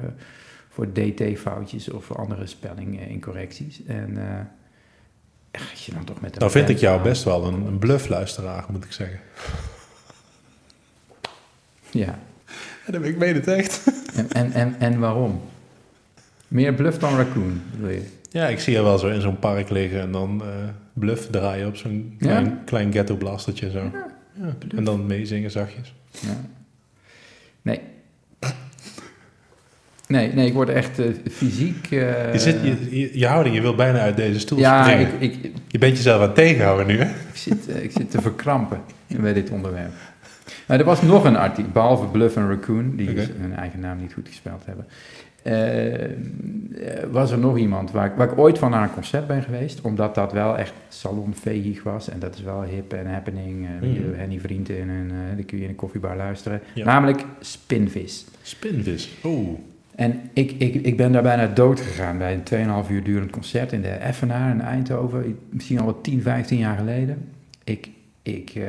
voor dt-foutjes of voor andere spelling-incorrecties. En eh, als je dan toch met een Nou vind ik jou best wel een, een bluffluisteraar, moet ik zeggen. Ja. Ik meen het echt. En, en, en, en waarom? Meer bluff dan raccoon, wil je? Ja, ik zie je wel zo in zo'n park liggen en dan eh, bluff draaien op zo'n klein, Ja? klein ghetto blastertje zo. Ja, en dan meezingen zachtjes. Ja. Nee. Nee, nee, ik word echt eh, fysiek... eh, Je, zit, je, je, je houding, je wil bijna uit deze stoel ja, springen. ik, ik, Je bent jezelf aan het tegenhouden nu, hè? ik, zit, eh, ik zit te verkrampen bij dit onderwerp. Maar er was nog een artikel, behalve Bluff en Raccoon, die Oké. hun eigen naam niet goed gespeld hebben. was er nog iemand waar ik, waar ik ooit van naar een concert ben geweest, omdat dat wel echt salonveeg was en dat is wel hip en happening. eh Mhm. je Henny Vrienden in een, die kun je in een koffiebar luisteren. Ja. Namelijk Spinvis. Spinvis. Oeh. En ik, ik, ik ben daar bijna dood gegaan bij een 2,5 uur durend concert in de Effenaar in Eindhoven. Misschien al wat 10, 15 jaar geleden. Ik, ik eh,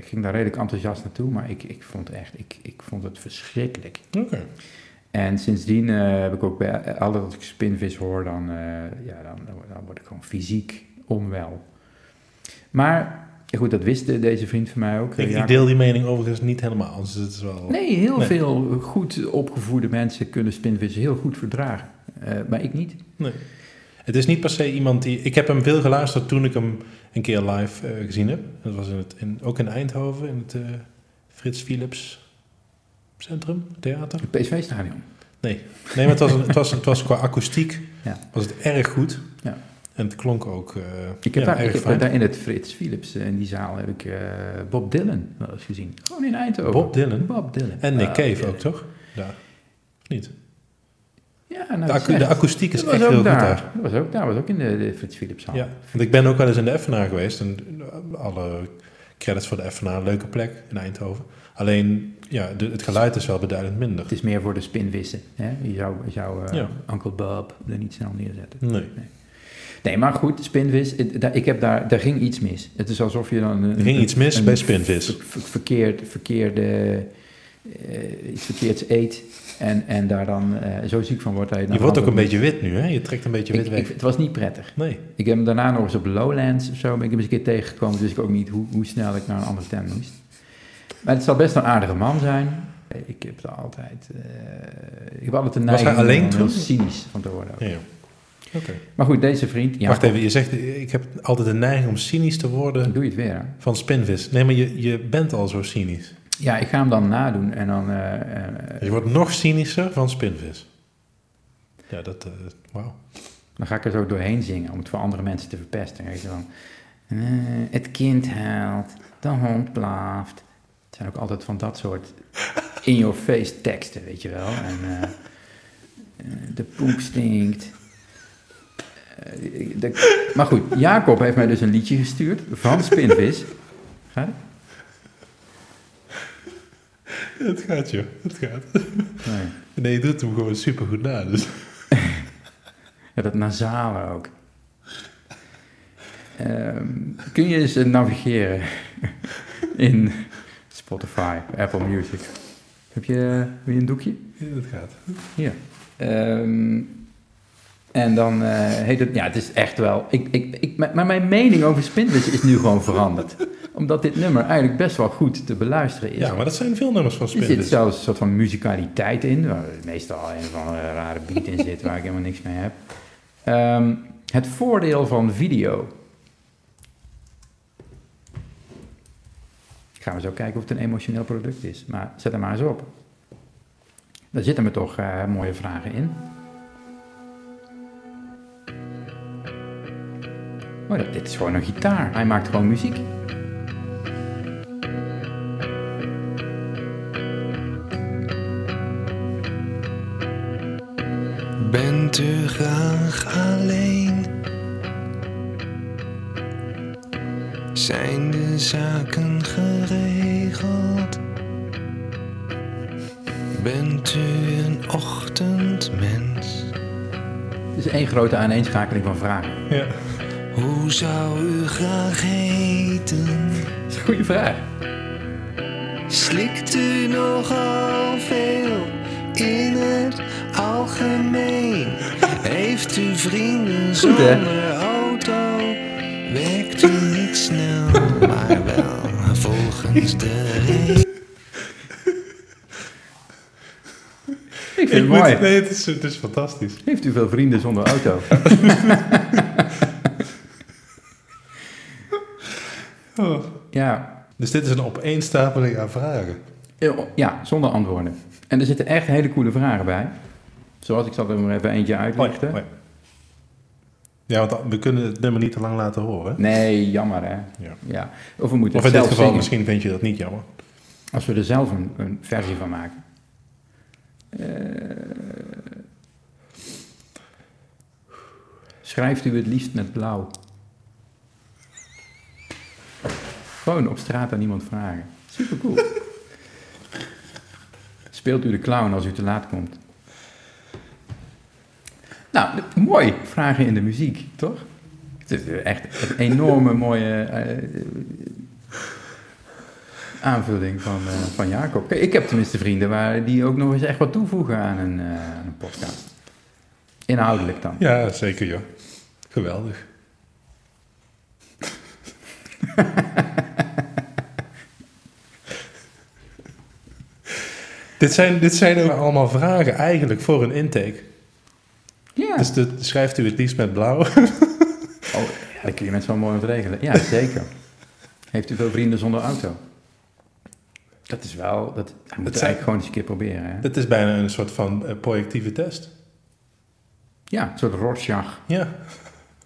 ging daar redelijk enthousiast naartoe, maar ik, ik, vond, echt, ik, ik vond het verschrikkelijk. Oké. En sindsdien eh, heb ik ook bij altijd als ik spinvis hoor, dan, eh, ja, dan, dan word ik gewoon fysiek onwel. Maar ja, goed, dat wist deze vriend van mij ook. Ik, deel die mening overigens niet helemaal. Dus het is wel... Nee, heel Nee. veel goed opgevoede mensen kunnen spinvissen heel goed verdragen. Eh, maar ik niet. Nee. Het is niet per se iemand die... Ik heb hem veel geluisterd toen ik hem een keer live eh, gezien heb. Dat was in het, in, ook in Eindhoven, in het eh, Frits Philips Centrum, theater. Het PSV-stadion. Nee, nee maar het was, het was, het was qua akoestiek Ja. was het erg goed. Ja. En het klonk ook eh Ik heb, ja, daar, ik heb fijn. daar in het Frits Philips, eh, in die zaal, heb ik eh, Bob Dylan wel eens gezien. Gewoon in Eindhoven. Bob Dylan? Bob Dylan. En Nick Ah, Cave ja. ook, toch? Daar. Of niet? Ja, nou, De, acu- de akoestiek is echt heel goed daar. daar. Dat was ook daar, was ook in de, de Frits Philips zaal. Ja, want ik ben ook wel eens in de Effenaar geweest. En alle credits voor de Effenaar, leuke plek in Eindhoven. Alleen, ja, de- het geluid is wel beduidend minder. Het is meer voor de spinvissen. Hè? Je zou, je zou Ja. Uncle Bob er niet snel neerzetten. Nee. Nee, maar goed, spinvis, ik heb daar, daar ging iets mis. Het is alsof je dan... Een, Er ging iets mis een bij spinvis. ver- ver- verkeerd, verkeerde, eh, iets verkeerds eet en, en daar dan eh, zo ziek van wordt je... Wordt ook een beetje wit nu, hè? Je trekt een beetje wit ik, weg. het was niet prettig. Nee. Ik heb hem daarna nog eens op Lowlands of zo, ben ik hem eens een keer tegengekomen, dus ik ook niet hoe, hoe snel ik naar een andere tent moest. Maar het zal best een aardige man zijn. Ik heb er altijd, eh, ik heb altijd Was hij neiging alleen om heel cynisch van te worden. ook. Ja, Maar goed, deze vriend, ja, Wacht even, je zegt, ik heb altijd de neiging om cynisch te worden doe je het weer. hè? van spinvis. Nee, maar je, je bent al zo cynisch. Ja, ik ga hem dan nadoen en dan... eh, eh, Je wordt nog cynischer van spinvis. Ja, dat... eh Wauw. dan ga ik er zo doorheen zingen om het voor andere mensen te verpesten. Weet je dan, het kind huilt, de hond blaaft. Het zijn ook altijd van dat soort in-your-face teksten, weet je wel. En de poep stinkt. Eh, de- maar goed, Jacob heeft mij dus een liedje gestuurd van Spinvis. Gaat het? Het gaat, joh. Het gaat. Nee. Nee, je doet hem gewoon supergoed na. Dus. <laughs> Ja, dat nasale ook. Ehm, kun je eens eh, navigeren <laughs> in Spotify, Apple Music? Heb je, heb je een doekje? Ja, het gaat. Hier. Ehm, en dan eh, heet het... Ja, het is echt wel... Ik, ik, ik, maar mijn mening over Spinvis is nu gewoon veranderd. <laughs> Omdat dit nummer eigenlijk best wel goed te beluisteren is. Ja, maar dat zijn veel nummers van Er zit zelfs een soort van muzikaliteit in, waar meestal een andere rare beat in zit waar ik helemaal niks mee heb. Ehm, het voordeel van video. Gaan we zo kijken of het een emotioneel product is. Maar zet hem maar eens op. Daar zitten me toch eh, mooie vragen in. Oh, dat- dit is gewoon een gitaar. Hij maakt gewoon muziek. Bent u graag alleen? Zijn de zaken geregeld? Bent u een ochtendmens? Het is één grote aaneenschakeling van vragen. Ja. Hoe zou u graag heten? Dat is een goede vraag. Slikt u nogal veel in het algemeen? Heeft u vrienden zonder auto? Werkt u niet snel, maar wel volgens de regels? Ik vind Ik het moet- mooi. nee, het is, het is fantastisch. Heeft u veel vrienden zonder auto? <laughs> Oh. ja. Dus dit is een opeenstapeling aan vragen. Ja, zonder antwoorden. En er zitten echt hele coole vragen bij. Zoals ik zal er maar even eentje uitlichten. Oh ja, oh want we kunnen het nummer niet te lang laten horen. Nee, jammer hè. Ja. Ja. Of we moeten Of in dit geval, zingen. misschien vind je dat niet jammer. Als we er zelf een, een versie van maken. Eh, schrijft u het liefst met blauw? Gewoon op straat aan iemand vragen. Super cool. Speelt u de clown als u te laat komt? Nou, mooi. Vragen in de muziek, toch? Het is echt een enorme mooie eh, aanvulling van, eh, van Jacob. Ik heb tenminste vrienden waar die ook nog eens echt wat toevoegen aan een, eh, aan een podcast. Inhoudelijk dan. Ja, zeker joh. Geweldig. Dit, zijn, dit zijn ook allemaal vragen eigenlijk voor een intake. Ja. Dus schrijft u het liefst met blauw? Oh, ja, kun je met zo'n mooi wat regelen. Ja, zeker. Heeft u veel vrienden zonder auto? Dat is wel... Dat, dat moet zijn- je eigenlijk gewoon eens een keer proberen. Hè? Dat is bijna een soort van eh, projectieve test. Ja, een soort Rorschach, Ja,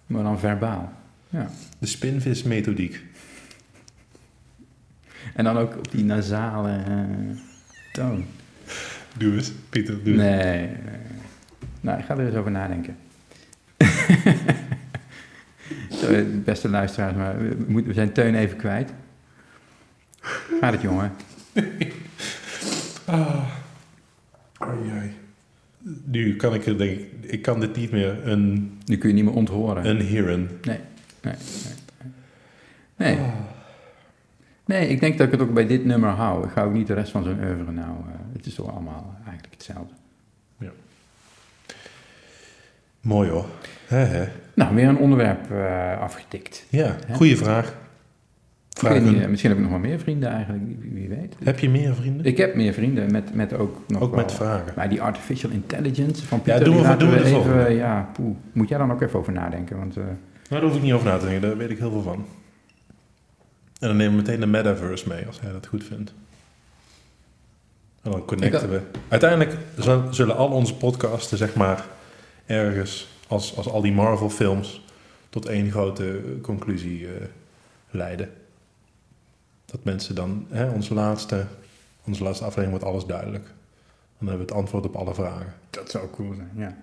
maar dan verbaal. Ja. de spinvismethodiek. En dan ook op die nasale eh, toon. Doe eens, Pieter, doe. Nee, nee. Nou, ik ga er eens over nadenken. <laughs> Beste luisteraars, maar we, moeten, we zijn Teun even kwijt. Gaat het, jongen? <laughs> Ah. Nu kan ik er denk ik, ik kan dit niet meer een, Nu kun je niet meer onthoren. een heren. Nee, nee, nee. Nee. Nee, ik denk dat ik het ook bij dit nummer hou. Ik ga ook niet de rest van zo'n oeuvre nou. eh, het is toch allemaal eigenlijk hetzelfde. Mooi hoor. Hè. Nou, weer een onderwerp eh, afgetikt. Ja, goede vraag. Niet, eh, misschien heb ik nog wel meer vrienden eigenlijk, wie, weet. Heb je meer vrienden? Ik heb meer vrienden met, met ook nog Ook wel... met vragen. Maar die artificial intelligence van Pieter, doen die we- laten doen we we de even... volgende. Ja, poeh. Moet jij dan ook even over nadenken, want... eh, Nou, daar hoef ik niet over na te denken, daar weet ik heel veel van. En dan nemen we meteen de metaverse mee, als hij dat goed vindt. En dan connecten we. Uiteindelijk zullen al onze podcasten, zeg maar, ergens, als, als al die Marvel-films, tot één grote conclusie eh, leiden. Dat mensen dan, hè, onze, laatste, onze laatste aflevering wordt alles duidelijk. Dan hebben we het antwoord op alle vragen. Dat zou cool zijn, ja.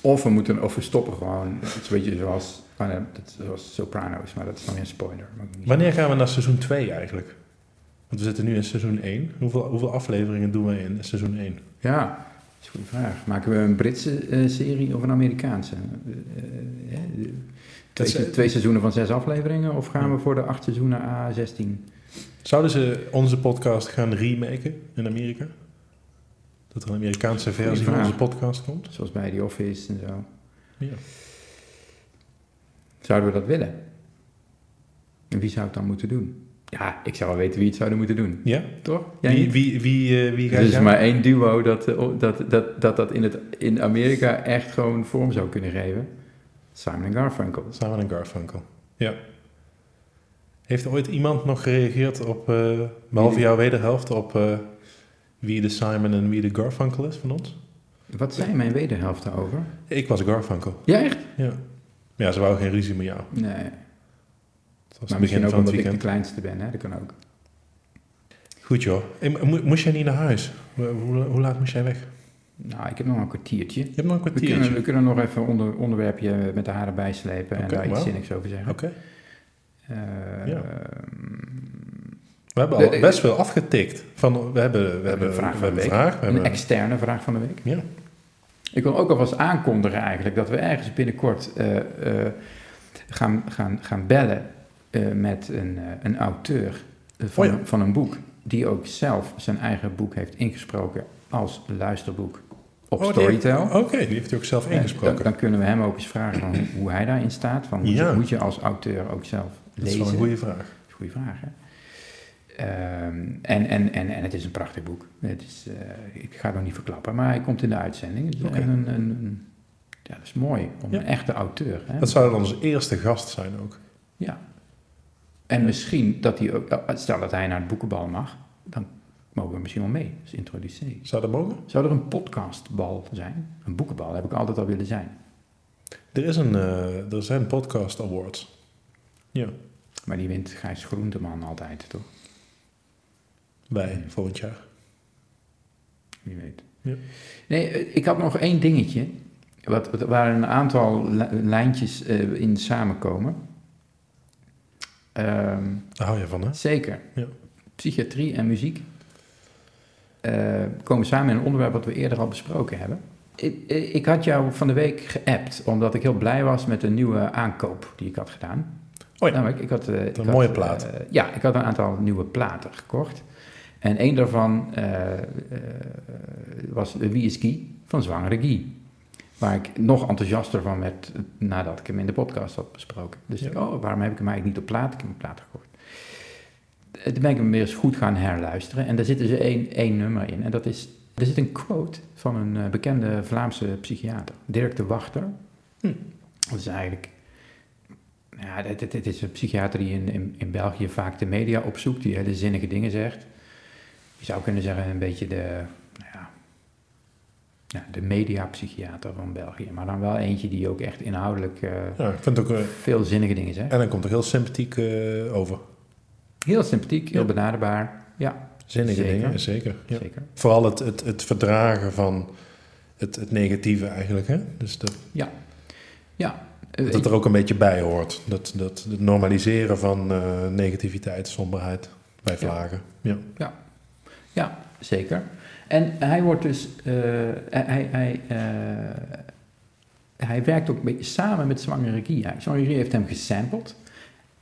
Of we, moeten, of we stoppen gewoon. Het is een beetje zoals, oh dat, zoals Sopranos, maar dat is dan weer een spoiler. Wanneer gaan we naar seizoen 2 eigenlijk? Want we zitten nu in seizoen 1. Hoeveel, hoeveel afleveringen doen we in seizoen 1? Ja, dat is een goede vraag. Maken we een Britse eh, serie of een Amerikaanse? Eh, eh, twee, twee seizoenen van zes afleveringen? Of gaan we voor de acht seizoenen A16? Zouden ze onze podcast gaan remaken in Amerika? Dat er een Amerikaanse versie van onze podcast komt? Zoals bij The Office en zo. Ja. Zouden we dat willen? En wie zou het dan moeten doen? Ja, ik zou wel weten wie het zouden moeten doen. Ja? Toch? Jij Wie, wie, wie, eh, wie Er gaat is maar één duo dat eh, dat, dat, dat, dat in, het, in Amerika echt gewoon vorm zou kunnen geven. Simon en Garfunkel. Simon en Garfunkel. Ja. Heeft er ooit iemand nog gereageerd op, eh behalve jouw wederhelft, op wie de Simon en wie de Garfunkel is van ons? Wat zei mijn wederhelft daarover? Ik was Garfunkel. Ja, echt? Ja. Ja, ze wou geen ruzie met jou. Nee. Was Maar misschien begin ook omdat ik de kleinste ben, hè? Dat kan ook. Goed joh. Moest jij niet naar huis? Hoe, laat moest jij weg? Nou, ik heb nog een kwartiertje. Je hebt nog een We kwartiertje. kunnen, we kunnen nog even een onder, onderwerpje met de haren bijslepen en daar iets zinnigs over zeggen. Oké. Eh, Ja. We hebben al de- best veel afgetikt. Van, we hebben, we hebben, een vraag we van de hebben week. een vraag. We Een hebben, externe vraag van de week. ja. Ik wil ook alvast aankondigen eigenlijk dat we ergens binnenkort eh, eh, gaan, gaan, gaan bellen eh, met een, eh, een auteur eh, van, Oh ja. van een boek. Die ook zelf zijn eigen boek heeft ingesproken als luisterboek op Oh, Storytel. Oké, die heeft hij ook zelf ingesproken. Dan, dan kunnen we hem ook eens vragen van hoe, hij daarin staat. Van, moet, Ja. je, moet je als auteur ook zelf dat is lezen? wel een goede vraag. Dat is een goede vraag, hè? Ehm, en, en, en, en het is een prachtig boek. Het is, ik ga het nog niet verklappen, maar hij komt in de uitzending. Een, een, een- ja, dat is mooi, om Ja. een echte auteur. Hè? Dat zou dan onze eerste gast zijn ook. Ja. En misschien dat hij ook, stel dat hij naar het boekenbal mag, dan mogen we misschien wel mee, als introducee. Zou dat mogen? Zou er een podcastbal zijn? Een boekenbal heb ik altijd al willen zijn. Er, is een, eh, er zijn podcast awards. Ja, Maar die wint Gijs Groenteman altijd, toch? bij volgend jaar. Wie weet. Ja. Nee, eh, ik had nog één dingetje. Wat, wat, waar een aantal li- lijntjes eh, in samenkomen. Ehm, Daar hou je van, hè? zeker. Ja. Psychiatrie en muziek eh, komen samen in een onderwerp wat we eerder al besproken hebben. Ik, eh, ik had jou van de week geappt, omdat ik heel blij was met een nieuwe aankoop die ik had gedaan. Oh ja. Namelijk, ik had, eh, ik Een had, mooie plaat. ja, ik had een aantal nieuwe platen gekocht. En één daarvan was Wie is Guy van Zwangere Guy. Waar ik nog enthousiaster van werd nadat ik hem in de podcast had besproken. Dus Ja. ik, oh, waarom heb ik hem eigenlijk niet op plaat? Ik heb hem op plaat gekocht. Eh, Toen ben ik hem weer eens goed gaan herluisteren. En daar zit dus één, één nummer in. En dat is, er zit een quote van een eh, bekende Vlaamse psychiater. Dirk de Wachter. Hm. Dat is eigenlijk... Ja, dit, dit, dit is een psychiater die in, in, in België vaak de media opzoekt. Die hele zinnige dingen zegt. Je zou kunnen zeggen een beetje de... Nou ja, ja, de mediapsychiater van België. Maar dan wel eentje die ook echt inhoudelijk eh, Ja, ik vind ook... eh, veel zinnige dingen zegt. en dan komt er heel sympathiek eh, over. Heel sympathiek, heel Ja. benaderbaar. Ja, Zinnige Zeker. dingen, zeker. Ja. zeker. Vooral het, het, het verdragen van het, het negatieve eigenlijk, hè? Dus dat, Ja. Ja. dat het er ook een beetje bij hoort. Dat, dat, het normaliseren van negativiteit, somberheid bij Ja. vlagen. Ja. Ja, zeker. En hij wordt dus, eh, hij, hij, eh, hij werkt ook een beetje samen met Zwangere. Hij- Zwangere Guy heeft hem gesampled.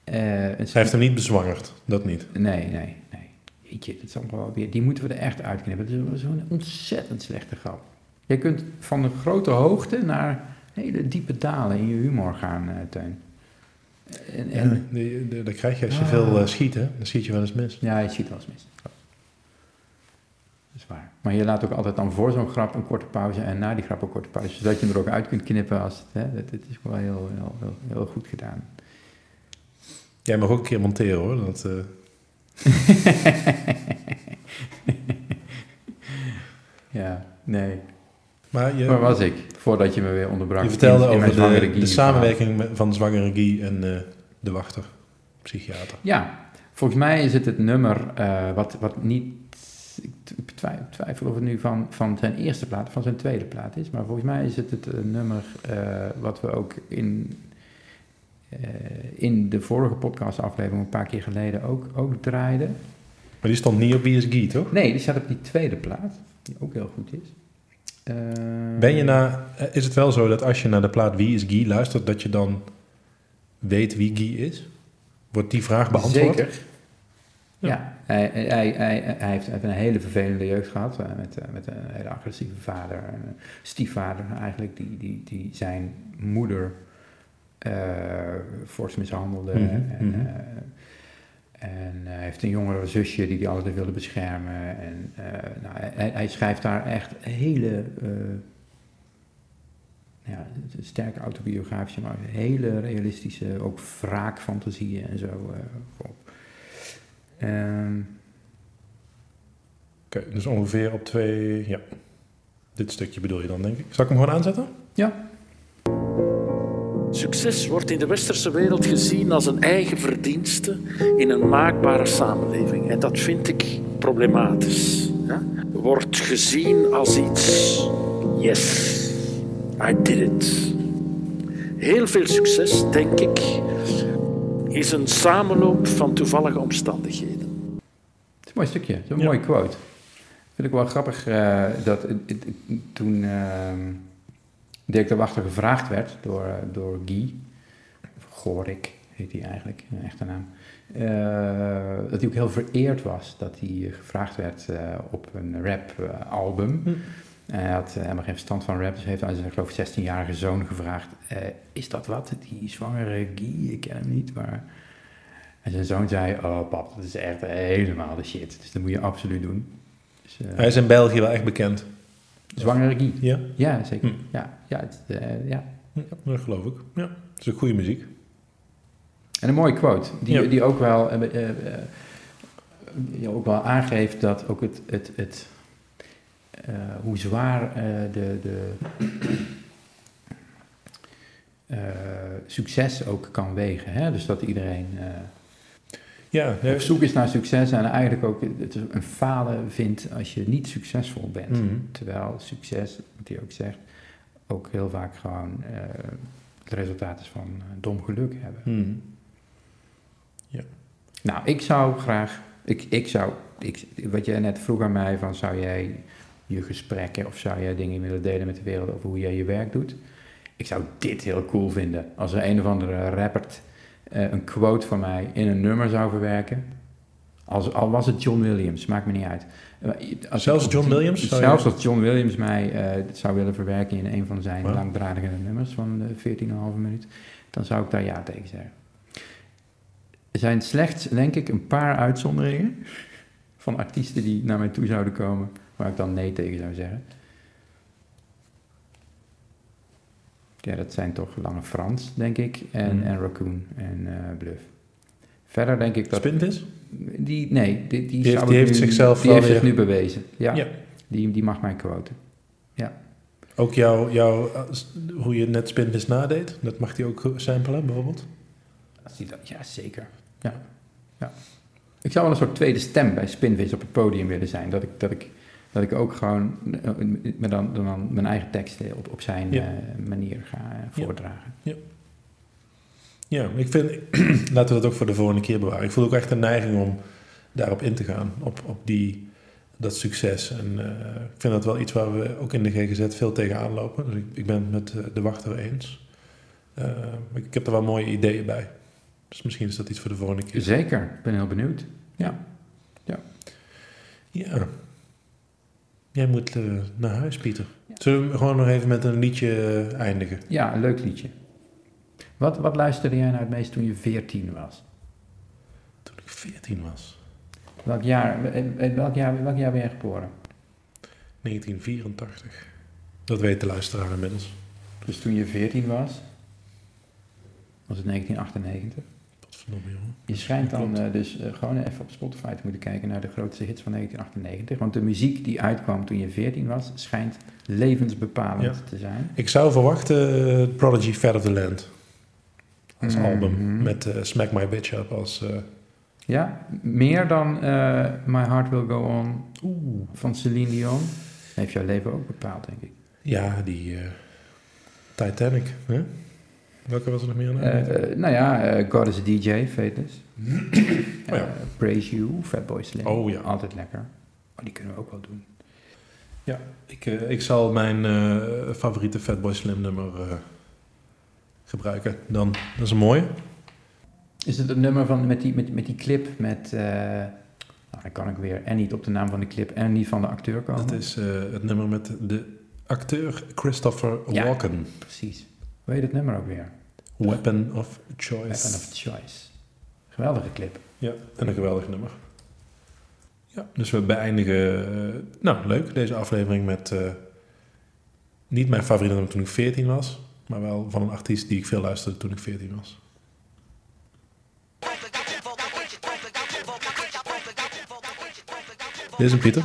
Eh, Hij heeft hem niet bezwangerd, dat niet. Nee, nee, nee. Jeetje, dat is allemaal wel weer, die moeten we er echt uitknippen. Dat is zo'n ontzettend slechte grap. Je kunt van een grote hoogte naar hele diepe dalen in je humor gaan, eh Teun. En, en, Ja, dat krijg je als je Ah. veel eh, schiet, hè? Dan schiet je wel eens mis. Ja, je ziet wel eens mis. Dat is waar. Maar je laat ook altijd dan voor zo'n grap een korte pauze en na die grap een korte pauze. Zodat je hem er ook uit kunt knippen als het, hè, dat, dat is wel heel, heel, heel, heel goed gedaan. Jij mag ook een keer monteren, hoor. Dat, eh, <laughs> ja, nee. maar je, Waar was ik? Voordat je me weer onderbrak. je vertelde in- in mijn over de, samenwerking van Zwangere Guy en eh, de wachter, psychiater. Ja, volgens mij is het het nummer eh, wat, wat niet... Ik twi- twijfel of het nu van, van zijn eerste plaat of van zijn tweede plaat is. Maar volgens mij is het het eh, nummer eh, wat we ook in, eh, in de vorige podcastaflevering een paar keer geleden ook, ook draaiden. Maar die stond niet op Wie is Guy, toch? Nee, die staat op die tweede plaat, die ook heel goed is. Ben je na, is het wel zo dat als je naar de plaat Wie is Guy luistert, dat je dan weet wie Guy is? Wordt die vraag beantwoord? Zeker. Ja. Ja, hij, hij, hij, hij heeft een hele vervelende jeugd gehad. eh, Met, eh, met een hele agressieve vader. Een stiefvader eigenlijk, die, die, die zijn moeder eh fors mishandelde. Mhm, en, mhm. en hij heeft een jongere zusje die hij altijd wilde beschermen. En nou, hij, hij schrijft daar echt hele... ja, sterke autobiografische, maar hele realistische, ook wraakfantasieën en zo op. Ehm, Oké, dus ongeveer op twee, ja. Dit stukje bedoel je dan, denk ik. Zal ik hem gewoon aanzetten? ja, Succes wordt in de westerse wereld gezien als een eigen verdienste in een maakbare samenleving. En dat vind ik problematisch. Ja? Wordt gezien als iets. Yes, I did it. Heel veel succes, denk ik, is een samenloop van toevallige omstandigheden. het is een mooi stukje, het is een Ja. mooie quote. Vind ik wel grappig eh, dat het- het- het- toen ehm Dirk de Wachter gevraagd werd door, eh, door Guy, of Gorik heet hij eigenlijk, een echte naam, eh, dat hij ook heel vereerd was dat hij gevraagd werd eh, op een rap-album. Hm. En hij had eh, helemaal geen verstand van rap, dus heeft aan zijn, geloof ik, 16-jarige zoon gevraagd: eh, Is dat wat? Die zwangere Guy? Ik ken hem niet, maar. En zijn zoon zei: Oh, pap, dat is echt helemaal de shit. Dus dat moet je absoluut doen. Dus, eh, Hij is in België wel echt bekend. zwangere Guy. Ja, Ja, zeker. Hm. Ja, ja, het, ja. ja dat geloof ik. Ja, dat is ook goede muziek. En een mooie quote, die, Ja. die ook wel. je ook wel aangeeft dat ook het, het, het hoe zwaar eh, de, de eh, succes ook kan wegen. Hè? Dus dat iedereen eh, Ja, op zoek is naar succes en eigenlijk ook het een falen vindt als je niet succesvol bent. Mhm. Terwijl succes, wat hij ook zegt, ook heel vaak gewoon eh, het resultaat is van eh, dom geluk hebben. Hmm. Nou, ik zou graag, ik, ik zou, ik, wat jij net vroeg aan mij, van zou jij je gesprekken of zou jij dingen willen delen met de wereld over hoe jij je werk doet? Ik zou dit heel cool vinden. Als er een of andere rapper eh, een quote van mij in een nummer zou verwerken. Als, al was het John Williams, maakt me niet uit. Eh, Als Zelfs ik- John Williams zou je- Zelfs als John Williams mij eh, zou willen verwerken in een van zijn langdradige nummers van eh, 14,5 minuut, dan zou ik daar ja tegen zeggen. Er zijn slechts, denk ik, een paar uitzonderingen van artiesten die naar mij toe zouden komen, waar ik dan nee tegen zou zeggen. Ja, dat zijn toch Lange Frans, denk ik, en, Hmm. en Raccoon en eh, Bluff. Verder denk ik dat... Spinvis? Die, nee, die, die, heeft- zou die heeft nu- zichzelf die heeft zich nu bewezen. Ja, Ja. Die, die mag mij quoten. Ook jouw, jouw, hoe je net Spinvis nadeed, dat mag hij ook samplen bijvoorbeeld? Als die dat, ja, zeker. Ja. ja. Ik zou wel een soort tweede stem bij Spinvis op het podium willen zijn. Dat ik, dat ik, dat ik ook gewoon eh, met dan, dan mijn eigen teksten op, op zijn Ja. eh, manier ga eh, voordragen. Ja, ik vind, <clears throat> laten we dat ook voor de volgende keer bewaren. Ik voel ook echt een neiging om daarop in te gaan, op, op die, dat succes. En ik vind dat wel iets waar we ook in de GGZ veel tegenaan lopen. Dus ik, ik ben het met de wachter eens. Eh, ik heb er wel mooie ideeën bij. Dus misschien is dat iets voor de volgende keer. Zeker, ik ben heel benieuwd. Ja. Ja. Jij moet eh, naar huis, Pieter. Zullen we gewoon nog even met een liedje eh, eindigen? Ja, een leuk liedje. Wat, wat luisterde jij nou het meest toen je 14 was? Toen ik 14 was. Welk jaar, eh, welk jaar, welk jaar ben je geboren? 1984. Dat weet de luisteraar inmiddels. Dus toen je 14 was, was het 1998. Jongen. Je schijnt dan eh, dus eh, gewoon even op Spotify te moeten kijken naar de grootste hits van 1998. Want de muziek die uitkwam toen je 14 was, schijnt levensbepalend Ja. te zijn. Ik zou verwachten eh, Prodigy Fat of the Land. Als Mhm. album. Met Smack My Bitch Up als... Ja, meer dan My Heart Will Go On van Celine Dion. Heeft jouw leven ook bepaald, denk ik. ja, die... Titanic. Hè? Welke was er nog meer? aan? Eh, eh, nou ja, eh, God is a DJ, Fateless. <clears throat> Oh ja. Praise You, Fatboy Slim. Oh ja. Altijd lekker. Maar die kunnen we ook wel doen. ik, eh, ik zal mijn favoriete Fatboy Slim nummer gebruiken. Dan, dat is een mooie. Is het een nummer van, met, die, met, met die clip met... nou, dan kan ik weer en niet op de naam van de clip en niet van de acteur komen. Dat is het nummer met de acteur Christopher Ja. Walken. Precies. Hoe heet het nummer ook weer? Weapon of Choice. Weapon of Choice. Geweldige clip. Ja, en een geweldig nummer. Ja, dus we beëindigen, eh, nou leuk, deze aflevering met eh, niet mijn favoriete nummer toen ik 14 was, maar wel van een artiest die ik veel luisterde toen ik 14 was. Dit is hem, Pieter.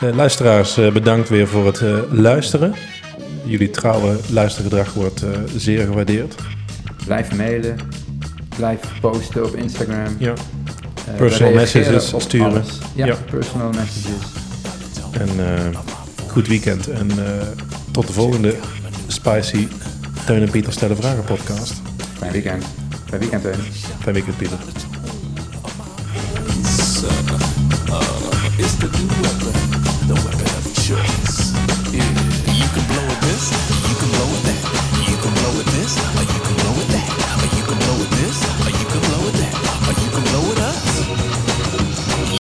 Eh, luisteraars, bedankt weer voor het luisteren. Jullie trouwe luistergedrag wordt eh, zeer gewaardeerd. Blijf mailen. Blijf posten op Instagram. Ja. Eh, Personal messages sturen. Ja, Ja. personal messages. En eh, goed weekend. En tot de volgende Spicy Teun en Pieter Stellen Vragen podcast. Fijn weekend. Fijn weekend, Teun. Fijn weekend, Pieter.